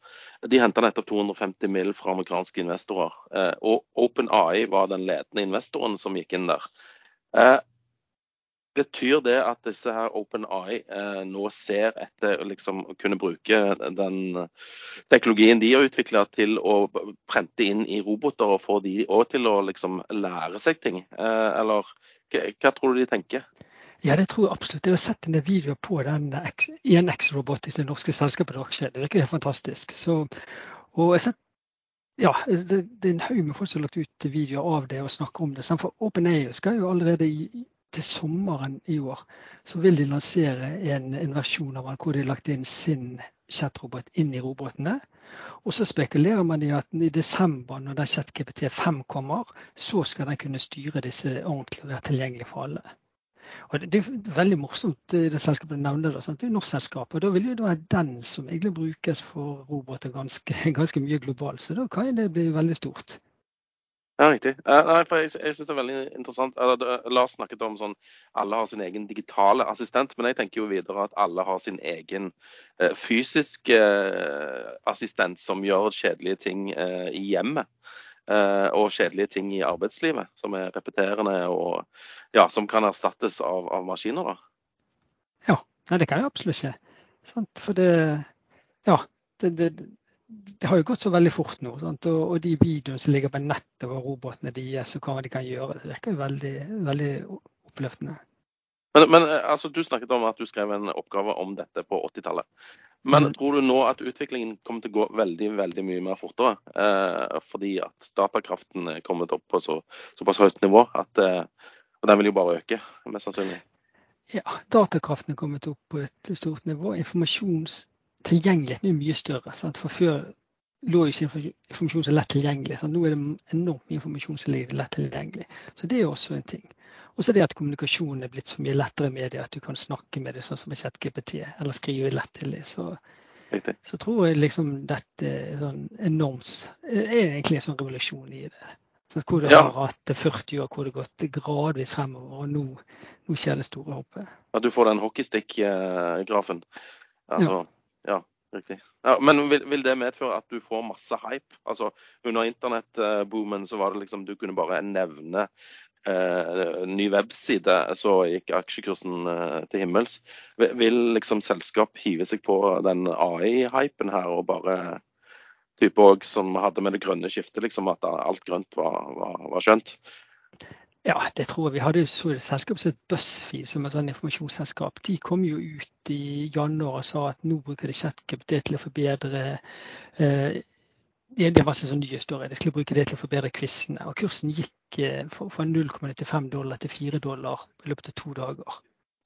De henta nettopp 250 mill. fra amerikanske investorer. Eh, og OpenAI var den ledende investoren som gikk inn der. Eh, Betyr det at disse her OpenAI eh, nå ser etter liksom, å kunne bruke den teknologien de har utvikla til å prente inn i roboter, og få de òg til å liksom, lære seg ting? Eh, eller hva, tror du de tenker? Ja, det tror jeg absolutt. Jeg har sett en videoer på den INX Robotics, det norske selskapet aksje. Det virker helt fantastisk. Så, og jeg har sett ja, det, det, er en haug med folk som har lagt ut videoer av det og snakker om det. For OpenAI skal jo allerede i til sommeren i år så vil de lansere en, en versjon av den hvor de har lagt inn sin chatrobot inn i robotene. Og så spekulerer man i at i desember, når den ChatGPT 5 kommer, så skal den kunne styre disse ordentlig og være tilgjengelig for alle. Og det, det er veldig morsomt det selskapet nevner det. Sant? Det er jo norsk selskap, og da vil jo det være den som egentlig brukes for roboter ganske, ganske mye globalt. Så da kan det bli veldig stort. Ja, riktig. Nei, for jeg, jeg synes det er veldig interessant. Lars snakket om sånn alle har sin egen digitale assistent, men jeg tenker jo videre at alle har sin egen uh, fysiske assistent som gjør kjedelige ting i hjemmet. og kjedelige ting i arbeidslivet som er repeterende og ja, som kan erstattes av, av maskiner. da. Ja, nei, det kan jo absolutt. Sant? For det Ja. Det, det, det har jo gått så veldig fort nå. Og, og, de videoene som ligger på nettet over robotene deres og hva de kan gjøre, det virker veldig, veldig oppløftende. Men, men altså, Du snakket om at du skrev en oppgave om dette på 80-tallet. Men mm. tror du nå at utviklingen kommer til å gå veldig veldig mye mer fortere? Eh, fordi at datakraften er kommet opp på så, såpass høyt nivå at eh, og den vil jo bare øke, mest sannsynlig? Ja, datakraften er kommet opp på et stort nivå. Informasjons tilgjengeligheten er mye større. Sant? For før lå ikke informasjon så lett tilgjengelig. Sant? Nå er det enormt mye informasjon som ligger lett tilgjengelig. Så det er også en ting. Og så det at kommunikasjonen er blitt så mye lettere i media, at du kan snakke med det sånn som med ChatGPT, eller skrive lett til det. Så, så tror jeg liksom dette er sånn enormt er egentlig en sånn revolusjon i det. Så hvor det ja. har hatt 40 år hvor det har gått gradvis fremover, og nå, nå skjer det store hoppet. Ja, du får den hockeystick-grafen. Altså, ja. Ja, riktig. Ja, men vil, vil, det medføre at du får masse hype? Altså, Under internettboomen så var det liksom du kunne bare nevne eh, ny webside, så gikk aksjekursen eh, til himmels. Vil, vil liksom selskap hive seg på den AI-hypen her og bare type òg som hadde med det grønne skiftet, liksom at alt grønt var, var, var skjønt? Ja, det tror jeg. Vi hadde så et selskap som het BuzzFeed, som et sånn informasjonsselskap. De kom jo ut i januar og sa at nå bruker de ChatGPT til å forbedre eh, Det var en sånn nye historier, De skulle bruke det til å forbedre quizene. Og kursen gikk eh, fra 0,95 dollar til 4 dollar i løpet av to dager.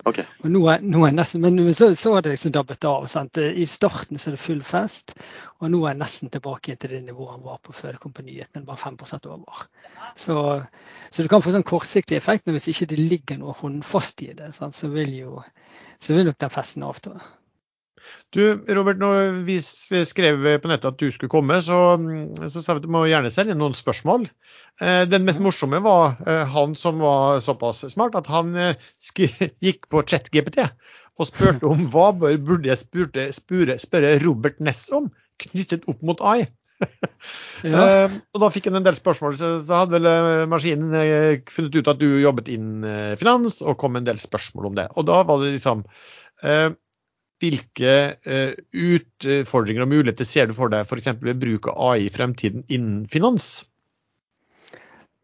Okay. Og nå er, nå er nesten, men så, så har det liksom dabbet av. Sant? I starten så er det full fest, og nå er jeg nesten tilbake til det nivået han var på før det kom på nyhetene, bare 5 over. Så, så, du kan få sånn kortsiktig effekt, men hvis ikke det ligger noe håndfast i det, sant? så vil jo så vil nok den festen avta. Du, Robert, når vi skrev på nettet at du skulle komme, så, så sa vi at du må gjerne sende noen spørsmål. Eh, den mest morsomme var eh, han som var såpass smart at han eh, gikk på ChatGPT og spurte om hva burde jeg spurte, spure, spørre Robert Ness om knyttet opp mot AI. Ja. og da fikk han en del spørsmål. så Da hadde vel maskinen funnet ut at du jobbet innen finans, og kom en del spørsmål om det. Og da var det liksom hvilke eh, utfordringer og muligheter ser du for deg f.eks. ved bruk av AI i fremtiden innen finans?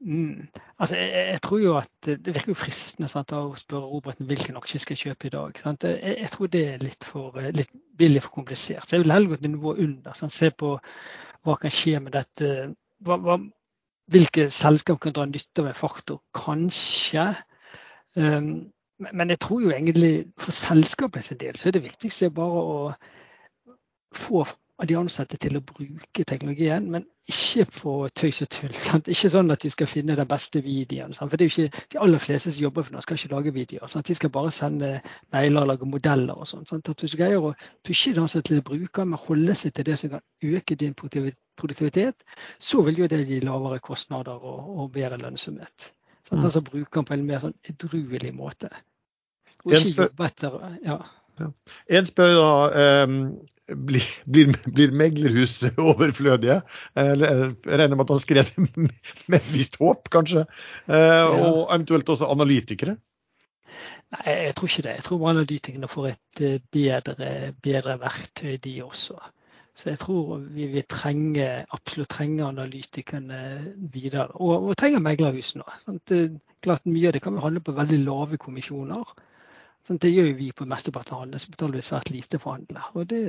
Mm. Altså, jeg, jeg, tror jo at Det virker jo fristende sant, å spørre Roberten hvilken aksje skal jeg kjøpe i dag. Jeg, jeg, tror det er litt for, eh, litt billig for komplisert. Så Jeg vil heller gå til nivået under. Sant, se på hva kan skje med dette. Hva, hva, hvilke selskap kan dra nytte av en faktor? Kanskje. Um, men jeg tror jo egentlig for selskapets del så er det viktigste bare å få de ansatte til å bruke teknologien, men ikke på tøys og tull. Sant? Ikke sånn at de skal finne den beste videoen. Sant? For det er jo ikke De aller fleste som jobber for noe, skal ikke lage videoer. Sant? De skal bare sende mailer og lage modeller og sånn. At hvis du greier å pushe de ansatte til å bruke, men holde seg til det som kan øke din produktivitet, så vil jo det gi lavere kostnader og, og bedre lønnsomhet. Sant? Mm. Altså bruke den på en mer sånn edruelig måte. Og ikke jobbe etter ja. Ja. En spør da um, blir, blir, blir, meglerhus overflødige? Jeg regner med at han skrev det med et visst håp, kanskje. Eh, og eventuelt også analytikere? Nei, jeg tror ikke det. Jeg tror analytikerne får et eh, bedre, bedre verktøy, de også. Så jeg tror vi vil trenge, absolutt trenge analytikerne videre. Og, og trenger meglerhusene. Klart Mye av det kan handle på veldig lave kommisjoner. Sant? det gjør vi på mesteparten av handelen, så betaler vi svært lite for handler. Og det,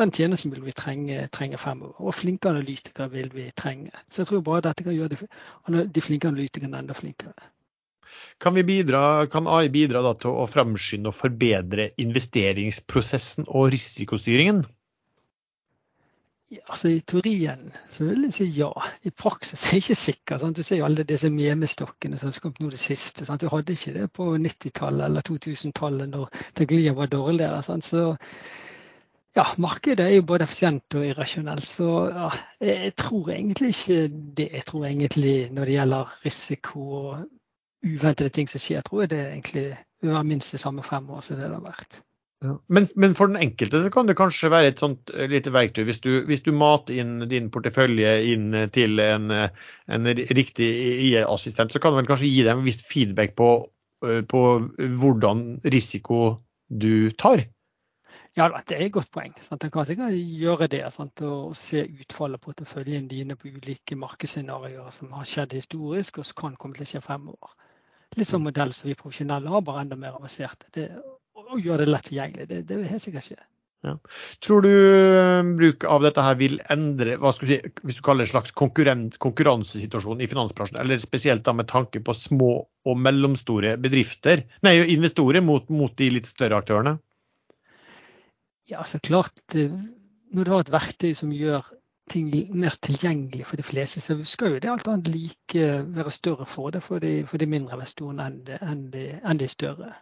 den tjenesten vil vi trenge, trenge fremover. Og flinke analytikere vil vi trenge. Så jeg tror bare dette kan gjøre de, de flinke analytikerne enda flinkere. Kan, bidra, kan AI bidra til å framskynde og forbedre investeringsprosessen og risikostyringen? Altså I teorien så vil jeg si ja. I praksis er jeg ikke sikker. Sant? Du ser jo alle disse memestokkene som kom nå det siste. Sant? Du hadde ikke det på 90-tallet eller 2000-tallet når teknologien var dårligere. Sant? Så ja, markedet er jo både effisient og irrasjonelt. Så ja, jeg tror egentlig ikke det. Jeg tror egentlig når det gjelder risiko og uventede ting som skjer, jeg tror jeg det egentlig være minst det samme fremover som det har vært. Men, men, for den enkelte så kan det kanskje være et sånt eh, lite verktøy. Hvis du, hvis du mater inn din portefølje inn til en, en riktig IA-assistent, så kan det vel kanskje gi dem en viss feedback på, eh, på hvordan risiko du tar? Ja, det er et godt poeng. Sant? Jeg kan sikkert gjøre det. Sant? Og se utfallet på porteføljen dine på ulike markedsscenarioer som har skjedd historisk, og som kan komme til å skje fremover. Litt sånn modell som vi profesjonelle har, bare enda mer avansert. Det, og gjøre det lett tilgjengelig. Det, det vil helt sikkert skje. Ja. Tror du eh, bruk av dette her vil endre hva skal du si, hvis du kaller det en slags konkurransesituasjon i finansbransjen, eller spesielt da med tanke på små og mellomstore bedrifter, nei, investorer mot, mot de litt større aktørene? Ja, så klart. Eh, når du har et verktøy som gjør ting mer tilgjengelig for de fleste, så skal jo det alt annet like være større for det for de, for de mindre investorene enn de, enn de, enn de større.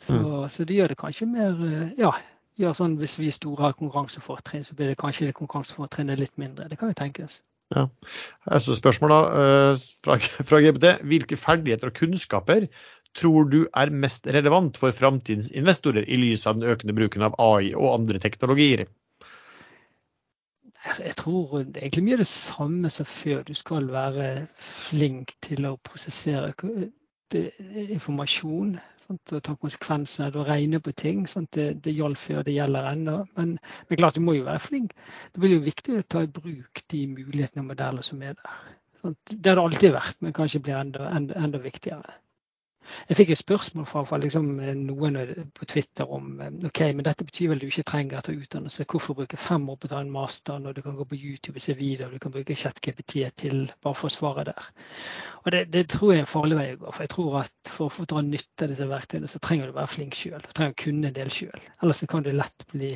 Så, mm. så, det gjør det kanskje mer eh, ja, sånn Hvis vi store har konkurransefortrinn, så blir det kanskje det konkurransefortrinnet litt mindre. Det kan jo tenkes. Ja. Altså spørsmål da, fra, fra GPT. Hvilke ferdigheter og kunnskaper tror du er mest relevant for framtidens investorer i lys av den økende bruken av AI og andre teknologier? Jeg tror det er egentlig mye det samme som før. Du skal være flink til å prosessere informasjon sant? og ta konsekvensene å regne på ting. Sant? Det, det gjaldt før, det gjelder ennå. Men, men, klart, du må jo være flink. Det blir jo viktig å ta i bruk de mulighetene og modeller som er der. Sant? Det har det alltid vært, men kanskje blir enda, enda, enda viktigere. Jeg fikk et spørsmål fra, fra liksom, noen på Twitter om ok, men dette betyr vel du ikke trenger å ta utdannelse. Hvorfor bruke fem år på å ta en master når du kan gå på YouTube og se videoer, du kan bruke ChatGPT til bare for å svare der. Og det, det, tror jeg er en farlig vei å gå. For jeg tror at for, å å dra nytte av disse verktøyene, så trenger du være flink sjøl. Du trenger å kunne en del sjøl. Ellers kan du lett bli,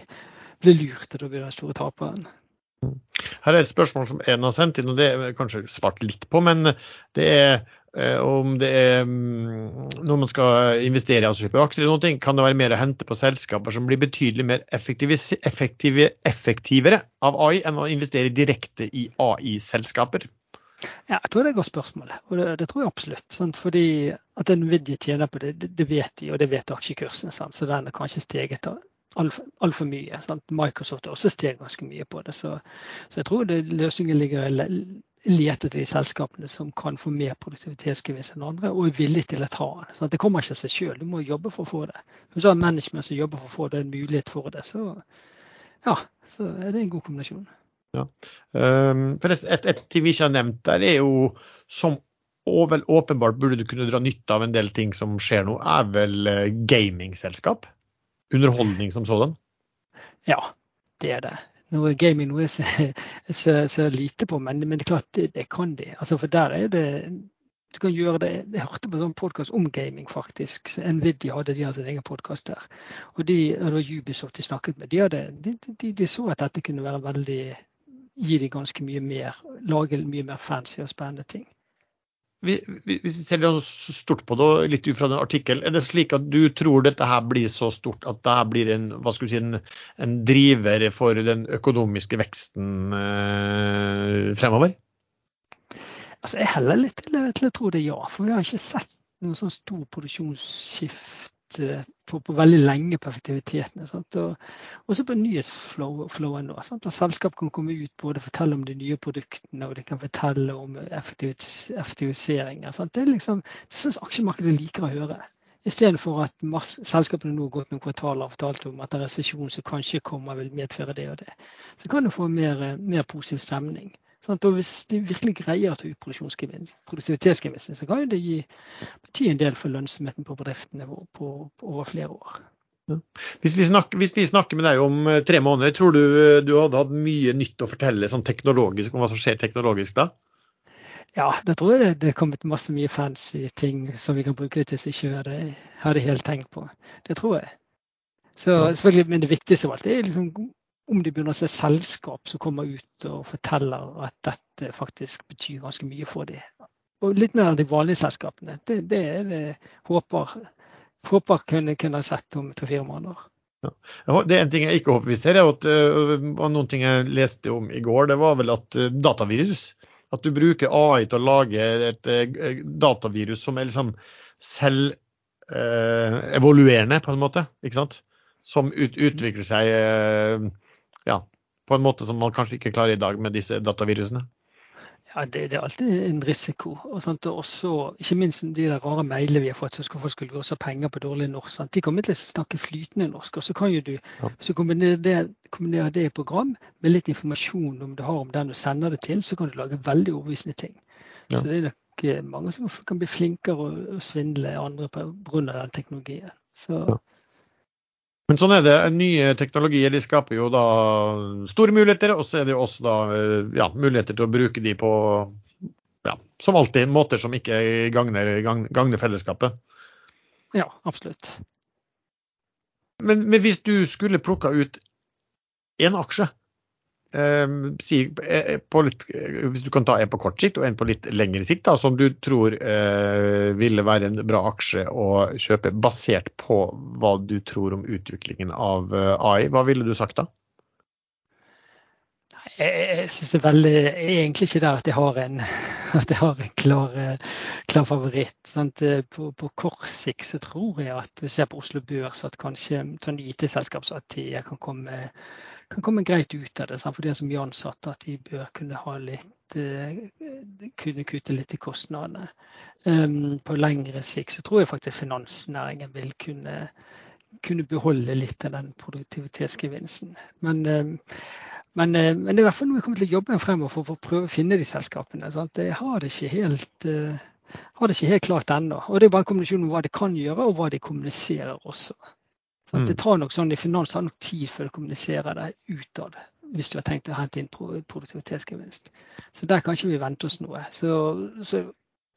bli lurt, og da blir du den store taperen. Her er et spørsmål som en har sendt inn, og det er kanskje svart litt på, men det er eh, om det er mm, når man skal investere i altså kjøpe aksjer eller noe, kan det være mer å hente på selskaper som blir betydelig mer effektive, effektivere av AI enn å investere direkte i AI-selskaper? Ja, jeg tror det er et godt spørsmål, og det, det tror jeg absolutt. Sant? Fordi at Nvidia tjener på det, det, det vet vi, og det vet aksjekursen. Sant? Så den er kanskje steget altfor alt for mye. Sant? Microsoft har også steget ganske mye på det. Så, så jeg tror det, løsningen ligger i lete etter de selskapene som kan få mer produktivitetsgevinst enn andre, og er villige til å ta den. Så det kommer ikke av seg sjøl, du må jobbe for å få det. Hvis du har management som jobber for å få det, en mulighet for det, så, ja, så er det en god kombinasjon. Ja. Um, for et, et, et, ting vi ikke har nevnt der, er jo som og vel åpenbart burde du kunne dra nytte av en del ting som skjer nå, er vel uh, gamingselskap? Underholdning som sådan? Ja, det er det. Noe gaming noe jeg ser, lite på, men, men, det er klart det, det kan de. Altså, for der er det du kan gjøre det. Jeg hørte på en sånn podkast om gaming, faktisk. Nvidia hadde de hadde en egen podkast der. Og de, det var Ubisoft de snakket med. De, hadde, de, de, de, så at dette kunne være veldig Gi dem ganske mye mer. Lage mye mer fancy og spennende ting. Hvis vi ser litt stort på det, litt ut fra den artikkelen, er det slik at du tror dette her blir så stort at det blir en, hva skal si, en, en driver for den økonomiske veksten eh, fremover? Altså, jeg heller litt til, til, å tro det ja. For vi har ikke sett noen sånn stor produksjonsskift på, på, veldig lenge på effektiviteten. Sant? Og også på nyhetsflowen. At selskap kan komme ut både fortelle om de nye produktene og de kan fortelle om effektivis effektiviseringer. Sant? Det er liksom, det syns aksjemarkedet liker å høre. Istedenfor at masse, selskapene nå har gått noen kvartaler og fortalt om at en resesjon som kanskje kommer, vil medføre det og det. Så kan du få mer, mer positiv stemning. Sant? Og hvis de virkelig greier å ta ut produktivitetsgevinsten, så kan det gi, bety en del for lønnsomheten på bedriftene på, på, på over flere år. Hvis vi, snakker, hvis vi, snakker, med deg om eh, tre måneder, tror du eh, du hadde hatt mye nytt å fortelle sånn teknologisk om hva som skjer teknologisk da? Ja, da tror jeg det, det er kommet masse mye fancy ting som vi kan bruke det til som ikke hadde, hadde helt tenkt på. Det tror jeg. Så, selvfølgelig, Men det viktigste av alt er liksom om de begynner å se selskap som kommer ut og forteller at dette faktisk betyr ganske mye for dem. Og litt mer av de vanlige selskapene. Det, det er det håper, håper kunne, kunne sett om tre-fire måneder. Ja. Det er en ting jeg ikke håper vi ser, og uh, noen ting jeg leste om i går, det var vel at uh, datavirus At du bruker AI til å lage et uh, datavirus som er liksom selvevaluerende, evoluerende, på en måte. ikke sant? Som ut, utvikler seg ja, på en måte som man kanskje ikke klarer i dag med disse datavirusene? Ja, det, det, er alltid en risiko. Og, og også, ikke minst de der rare mailene vi har fått, så skal folk skulle også ha penger på dårlig norsk. Sant? De kommer til å snakke flytende norsk. og så kan jo du, ja. Du det, det i program med litt informasjon om du har om den du sender det til, så kan du lage veldig overbevisende ting. Ja. Så det er nok eh, mange som kan bli flinkere å svindle andre pga. den teknologien. Så ja. Men sånn er det. Nye teknologier de skaper jo da store muligheter, og så er det jo også da eh, ja, muligheter til å bruke de på ja, som alltid måter som ikke gagner, gagner fellesskapet. Ja, absolutt. Men, men hvis du skulle plukka ut én aksje litt, eh, hvis du kan ta en på kort sikt og en på litt lengre sikt, da, som du tror eh, ville være en bra aksje å kjøpe, basert på hva du tror om utviklingen av eh, AI, hva ville du sagt da? Jeg, jeg er veldig, egentlig ikke der at jeg har en, jeg har en klar, klar favoritt. På, på, kort sikt så tror jeg at hvis jeg ser på Oslo Børs at kanskje sånn IT-selskap som kan komme kan komme greit ut av det. For det som er ansatte, at de bør kunne ha litt eh, kunne kutte litt i kostnadene. Um, på lengre sikt så tror jeg faktisk finansnæringen vil kunne, kunne beholde litt av den produktivitetsgevinsten. Men, um, men, uh, men, det er i hvert fall noe vi kommer til å jobbe med fremover for, for, å prøve å finne de selskapene. Sant? Jeg har det ikke helt uh, har det ikke helt klart ennå. Og det er bare en kombinasjon om hva de kan gjøre, og hva de kommuniserer også. Mm. Det tar nok sånn, I finans tar nok tid før du kommuniserer det utad, hvis du har tenkt å hente inn produktivitetsgevinst. Så der kan ikke vi vente oss noe. Så, så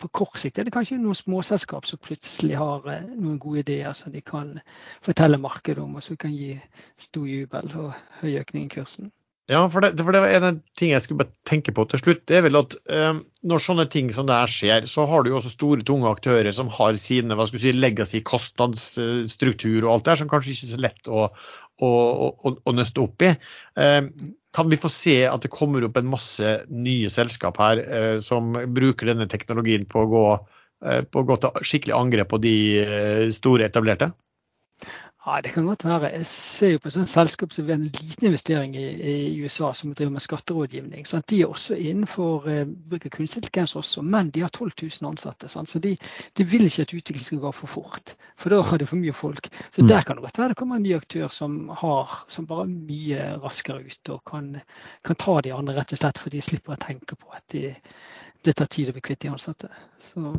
på kort sikt er det kanskje noen småselskap som plutselig har eh, noen gode ideer som de kan fortelle markedet om, og som kan gi stor jubel og høy økning i kursen. Ja, for det, for det var en ting jeg skulle bare tenke på til slutt. Det er vel at eh, når sånne ting som det her skjer, så har du jo også store, tunge aktører som har sine hva skal si, legacy, kostnadsstruktur og alt det her, som kanskje ikke er så lett å, å, å, å nøste opp i. Eh, kan vi få se at det kommer opp en masse nye selskap her eh, som bruker denne teknologien på å gå, eh, på å gå til skikkelig angrep på de eh, store etablerte? Ja, Det kan godt være. Jeg ser jo på et selskap som har en liten investering i, i, USA som driver med skatterådgivning. Sant? De er også innenfor eh, bruk av kunstig intelligens også, men de har 12 000 ansatte. Sant? Så de, de, vil ikke at utviklingen skal gå for fort, for da har de for mye folk. Så mm. der kan det godt være det kommer en ny aktør som, har, som bare er mye raskere ut og kan, kan, ta de andre rett og slett for de slipper å tenke på at de, det tar tid å bli kvitt de ansatte. Så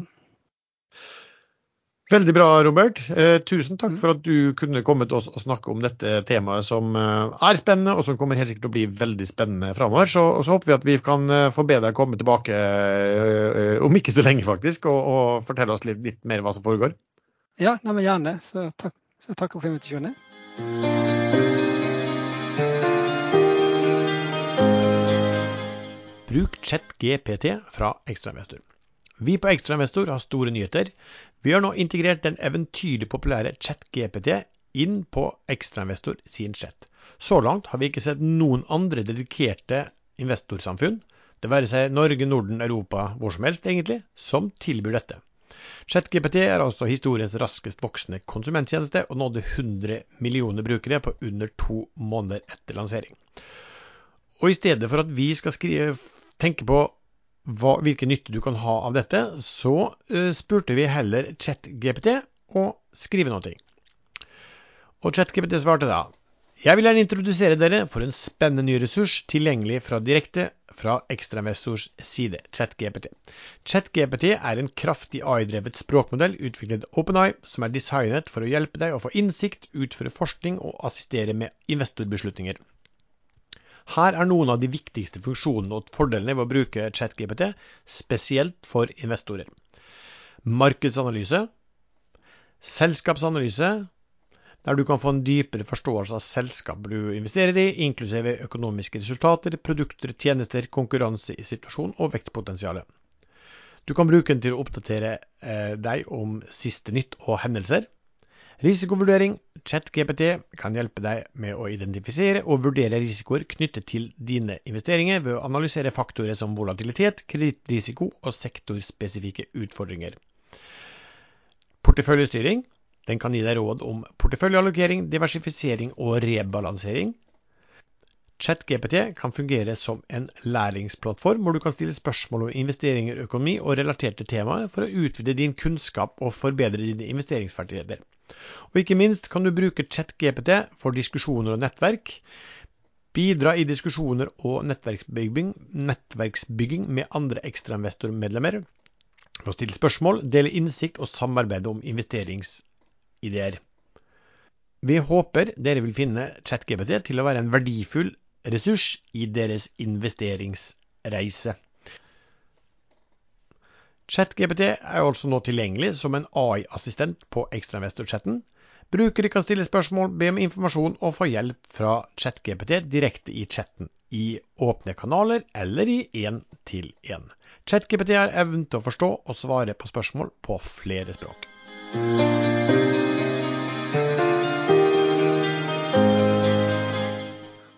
Veldig bra, Robert. Eh, tusen takk Mm. for at du kunne komme til oss og snakke om dette temaet som eh, er spennende, og som kommer helt sikkert til å bli veldig spennende framover. Så, så håper vi at vi kan eh, få be deg komme tilbake eh, om ikke så lenge, faktisk, og, og fortelle oss litt, litt mer hva som foregår. Ja, nei, men gjerne. Så takk, så takk for invitasjonen. Bruk ChatGPT fra Ekstrainvestor. Vi på Ekstrainvestor har store nyheter. Vi har nå integrert den eventyrlig populære ChatGPT inn på Ekstrainvestor sin chat. Så langt har vi ikke sett noen andre dedikerte investorsamfunn, det være seg Norge, Norden, Europa, hvor som helst egentlig, som tilbyr dette. ChatGPT er altså historiens raskest voksende konsumenttjeneste, og nådde 100 millioner brukere på under to måneder etter lansering. Og i stedet for at vi skal skrive, tenke på hva, hvilken nytte du kan ha av dette, så uh, spurte vi heller ChatGPT å skrive noe. Og ChatGPT svarte da Jeg vil gjerne introdusere dere for en spennende ny ressurs tilgjengelig fra direkte fra ekstrainvestors side, ChatGPT. ChatGPT er en kraftig AI-drevet språkmodell utviklet OpenAI, som er designet for å hjelpe deg å få innsikt, utføre forskning og assistere med investorbeslutninger. Her er noen av de viktigste funksjonene og fordelene ved å bruke ChatGPT, spesielt for investorer. Markedsanalyse. Selskapsanalyse, der du kan få en dypere forståelse av selskapet du investerer i, inklusive økonomiske resultater, produkter, tjenester, konkurransesituasjon og vektpotensialet. Du kan bruke den til å oppdatere eh, deg om siste nytt og hendelser. Risikovurdering. ChatGPT kan hjelpe deg med å identifisere og vurdere risikoer knyttet til dine investeringer ved å analysere faktorer som volatilitet, kredittrisiko og sektorspesifikke utfordringer. Porteføljestyring. Den kan gi deg råd om porteføljeallokering, diversifisering og rebalansering. ChatGPT kan fungere som en læringsplattform hvor du kan stille spørsmål om investeringer, økonomi og relaterte temaer for å utvide din kunnskap og forbedre dine investeringsferdigheter. Og ikke minst kan du bruke ChatGPT for diskusjoner og nettverk. Bidra i diskusjoner og nettverksbygging, nettverksbygging med andre ekstrainvestormedlemmer. For å stille spørsmål, dele innsikt og samarbeide om investeringsideer. Vi håper dere vil finne ChatGPT til å være en verdifull ressurs i deres investeringsreise. ChatGPT er altså nå tilgjengelig som en AI-assistent på ekstrainvestorchatten. Brukere kan stille spørsmål, be om informasjon og få hjelp fra ChatGPT direkte i chatten, i åpne kanaler eller i én-til-én. ChatGPT har evnen til å forstå og svare på spørsmål på flere språk.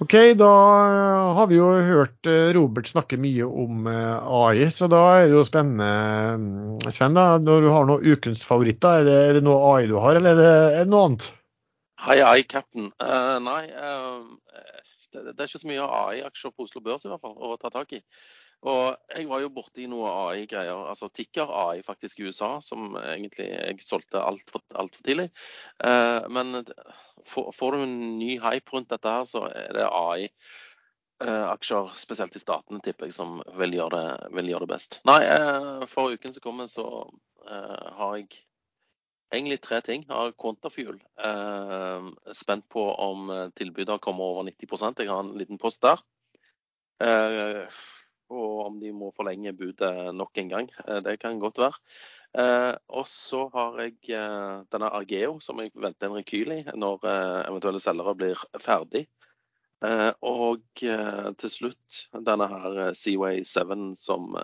Ok, da har vi jo hørt Robert snakke mye om AI, så da er det jo spennende, Sven, da, når du har noen ukens favoritter. Er det, er det noe AI du har, eller er det, er det noe annet? Hei, AI, cap'n. Uh, nei, uh, det, det, er ikke så mye AI-aksjer på Oslo Børs i hvert fall å ta tak i. Og jeg var jo borti noe AI-greier, altså tikker-AI faktisk i USA, som egentlig jeg solgte altfor alt for tidlig. Eh, men får, du en ny hype rundt dette her, så er det AI-aksjer, spesielt i statene, tipper jeg, som vil gjøre det, vil gjøre det best. Nei, for uken som kommer, så har jeg egentlig tre ting. Jeg har Quantafuel. Eh, spent på om tilbudet kommer over 90% Jeg har en liten post der. Eh, og om de må forlenge budet nok en gang. Eh, det kan godt være. Eh, og så har jeg eh, denne Argeo, som jeg venter en rekyl i når eventuelle selgere blir ferdig. og til slutt denne her Seaway 7 som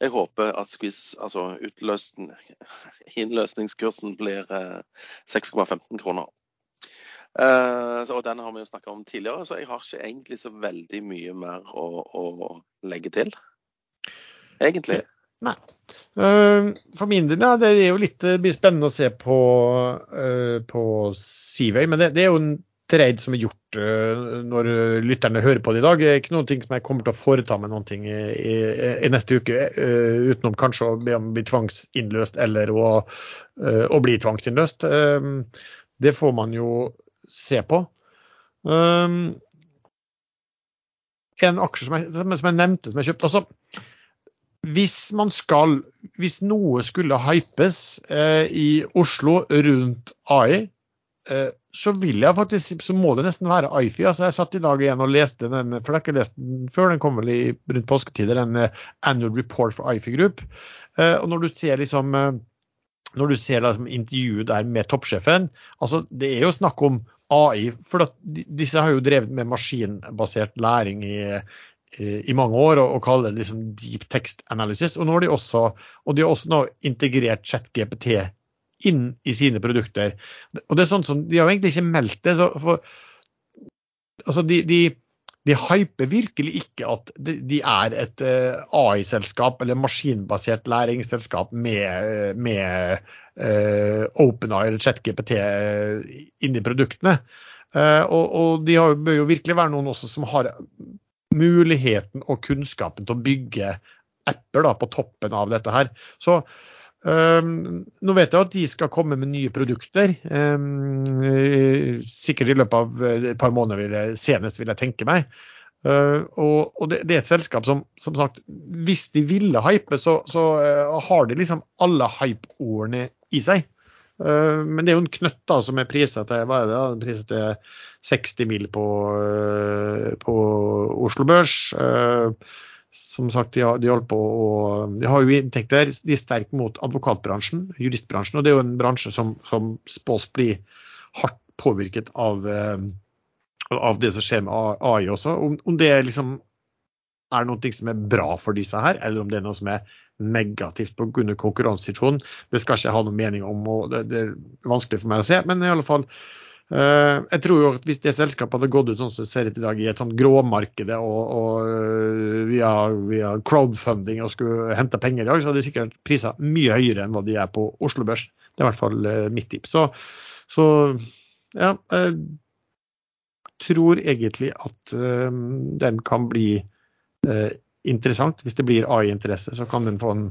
jeg håper at squeeze, altså utløsten, innløsningskursen blir 6,15 kroner. Uh, og Den har vi jo snakka om tidligere, så jeg har ikke egentlig så veldig mye mer å, å legge til. Egentlig. Nei. Uh, for min del, ja, det er jo litt spennende å se på, uh, på Seaway. Men det, det, er jo en trade som er gjort når lytterne hører på det i dag. Det er ikke noen ting som jeg kommer til å foreta meg noen ting i, i, i neste uke, utenom kanskje å be om å bli tvangsinnløst eller å, å bli tvangsinnløst. det får man jo se på. Um, en aksje som jeg, som jeg, nevnte, som jeg kjøpte altså, hvis man skal Hvis noe skulle hypes eh, i Oslo rundt AI, eh, så vil jeg faktisk, så må det nesten være IFI. altså Jeg satt i dag igjen og leste den, for jeg har ikke lest den før, den kom vel i, rundt påsketider, den uh, Annual Report for IFI Group. Uh, og når du ser liksom uh, når du ser liksom, intervjuet der med toppsjefen, altså det er jo snakk om AI. For disse har jo drevet med maskinbasert læring i, i mange år og, og kaller det liksom deep text analysis. Og nå har de også, og de har også nå integrert ChatGPT inn i sine produkter. Og det er sånn som, De har jo egentlig ikke meldt det. så for, altså de, de, de hyper virkelig ikke at de, er et uh, AI-selskap eller maskinbasert læringsselskap med, med uh, OpenAI eller ChatGPT inni produktene. Uh, og, og, de har, bør jo virkelig være noen også som har muligheten og kunnskapen til å bygge apper da, på toppen av dette her. Så Um, nå vet jeg at de skal komme med nye produkter. Um, sikkert i løpet av et par måneder vil jeg, senest, vil jeg tenke meg. Uh, og, det, er et selskap som, som sagt, hvis de ville hype, så, så har de liksom alle hype-ordene i seg. Men det er jo en knøtt da, som er priset til hva er det? Priset til 60 mil på, på Oslo Børs. Som sagt, de har, de på å, de har jo inntekter. De er sterke mot advokatbransjen, juristbransjen. Og det er jo en bransje som, som spås bli hardt påvirket av, eh, av, det som skjer med AI også. Om, om det liksom er noe som er bra for disse her, eller om det er noe som er negativt pga. konkurransesituasjonen, det skal ikke jeg ha noen mening om. og det, det, er vanskelig for meg å se. Men i alle fall, jeg tror jo at Hvis det selskapet hadde gått ut sånn som det ser ut i dag, i et sånn gråmarked og, og uh, via, via, crowdfunding og skulle hente penger i dag, så hadde de sikkert priser mye høyere enn hva de er på Oslo Børs. Det er i hvert fall uh, mitt tips. Så, så ja, jeg tror egentlig at den kan bli interessant. Hvis det blir AI-interesse, så kan den få en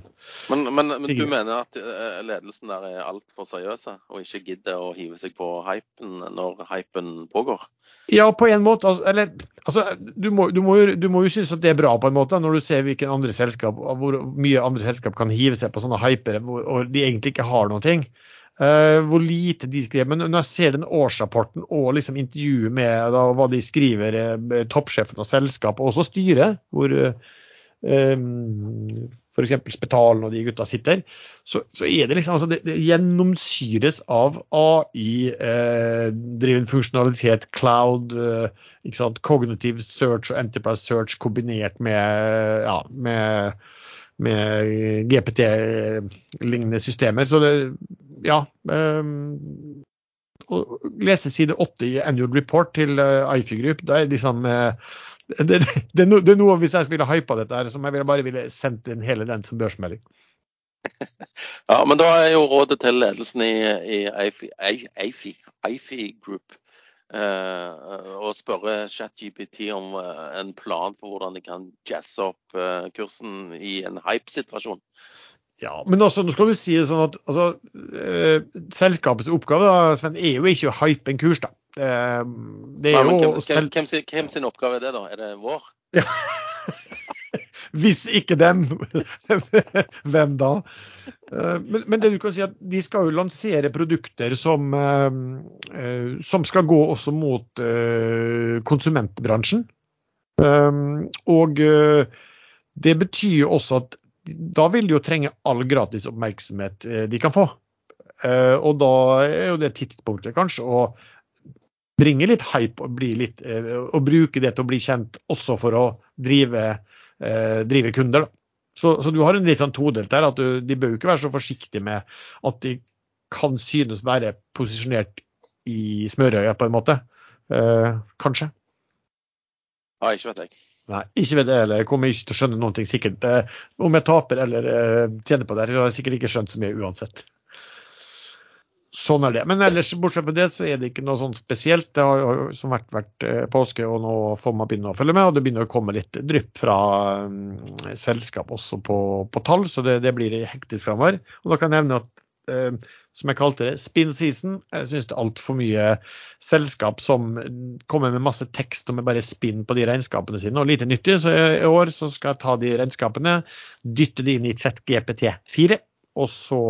Men, men, men du mener at eh, ledelsen der er altfor seriøse og ikke gidder å hive seg på hypen når hypen pågår? Ja, på en måte. Altså, eller, altså, du, må, du, må jo, du, må, jo, synes at det er bra på en måte, når du ser hvilken andre selskap, hvor mye andre selskap kan hive seg på sånne hypere hvor de egentlig ikke har noen ting. Uh, hvor lite de skriver. Men når jeg ser den årsrapporten og liksom intervjuet med da, hva de skriver, uh, toppsjefen og selskapet, og også styret, hvor uh, um, f.eks. Spetalen og de gutta sitter, så, så er det liksom altså det, det gjennomsyres av AI-driven eh, funksjonalitet, cloud, eh, ikke sant, cognitive search og enterprise search kombinert med, ja, med, med GPT-lignende systemer. Så det, ja. Um, lese side 8 i annual report til uh, IFI Group, det er liksom uh, det, det, no, det, er noe hvis jeg ville hypa dette her, som jeg bare ville sendt inn hele den som børsmelding. Ja, men da er jo rådet til ledelsen i, i IFI Group uh, å spørre ChatGPT om uh, en plan for hvordan de kan jazze opp kursen i en hype-situasjon. Ja, men også, nå skal du si det sånn at altså, selskapets oppgave da, Sven, er jo ikke å hype en kurs. da. Eh, det er jo hvem, hvem, hvem, sin, hvem, sin, oppgave er det, da? Er det vår? Ja. Hvis ikke dem, hvem da? Eh, men, men, det du kan si at de skal jo lansere produkter som, eh, som skal gå også mot konsumentbransjen. Og det betyr jo også at da vil de jo trenge all gratis oppmerksomhet de kan få. Og da er jo det tidspunktet kanskje å bringe litt hype og, litt, eh, og, bruke det til å bli kjent også for å drive, eh, drive kunder. Så, så, du har en litt sånn todelt der. at du, De bør jo ikke være så forsiktige med at de kan synes være posisjonert i smørøyet, på en måte. Eh, kanskje. Ja, ikke vet jeg. Nei, ikke vet jeg heller. Jeg kommer ikke til å skjønne noe sikkert. Eh, om jeg taper eller eh, tjener på det, så har jeg sikkert ikke skjønt så mye uansett sånn er det. Men ellers, bortsett fra det, så er det ikke noe sånn spesielt. Det har jo som vært, vært eh, påske, og nå får man begynne å følge med. Og det begynner å komme litt drypp fra um, selskap også på, på tall, så det, det blir hektisk framover. Og da kan jeg nevne at eh, som jeg kalte det, spin season. Jeg syns det er altfor mye selskap som kommer med masse tekst og med bare spinn på de regnskapene sine, og lite nyttig. Så i år så skal jeg ta de regnskapene, dytte de inn i chat GPT4, og så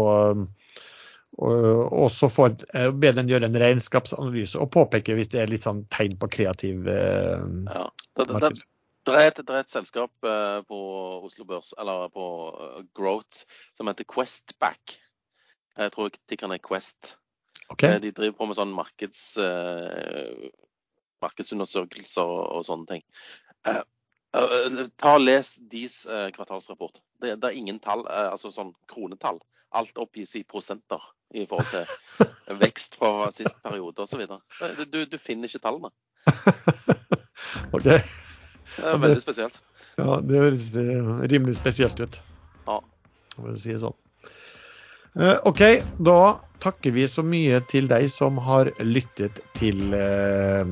og så få eh, be den gjøre en regnskapsanalyse og påpeke hvis det er litt sånn tegn på kreativ eh, ja. det, det, det, det, er et, det er et selskap eh, på Oslo Børs, eller på Growth, som heter Questback. Jeg tror tikkeren kan er Quest. Okay. De driver på med sånn markeds, markedsundersøkelser og, sånne ting. Ta og Les deres kvartalsrapport. Det, det, er ingen tall, altså sånn kronetall alt oppgis i prosenter i forhold til vekst fra sist periode osv. Du, du finner ikke tallene. OK. Det er veldig spesielt. Ja, det høres eh, rimelig spesielt ut. Ja. For å si det sånn. Eh, OK, da takker vi så mye til deg som har lyttet til uh,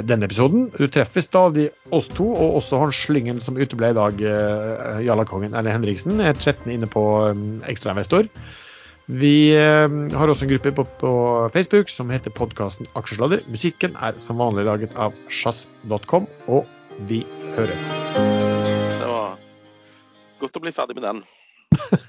denne episoden. Du treffer stadig oss to, og også han slyngen som uteble i dag, uh, Jallakongen Erlend Henriksen, er chatten inne på um, Ekstrainvestor. Vi uh, har også en gruppe på, på Facebook som heter podkasten Aksjesladder. Musikken er som vanlig laget av sjazz.com, og vi høres. Det var godt å bli ferdig med den.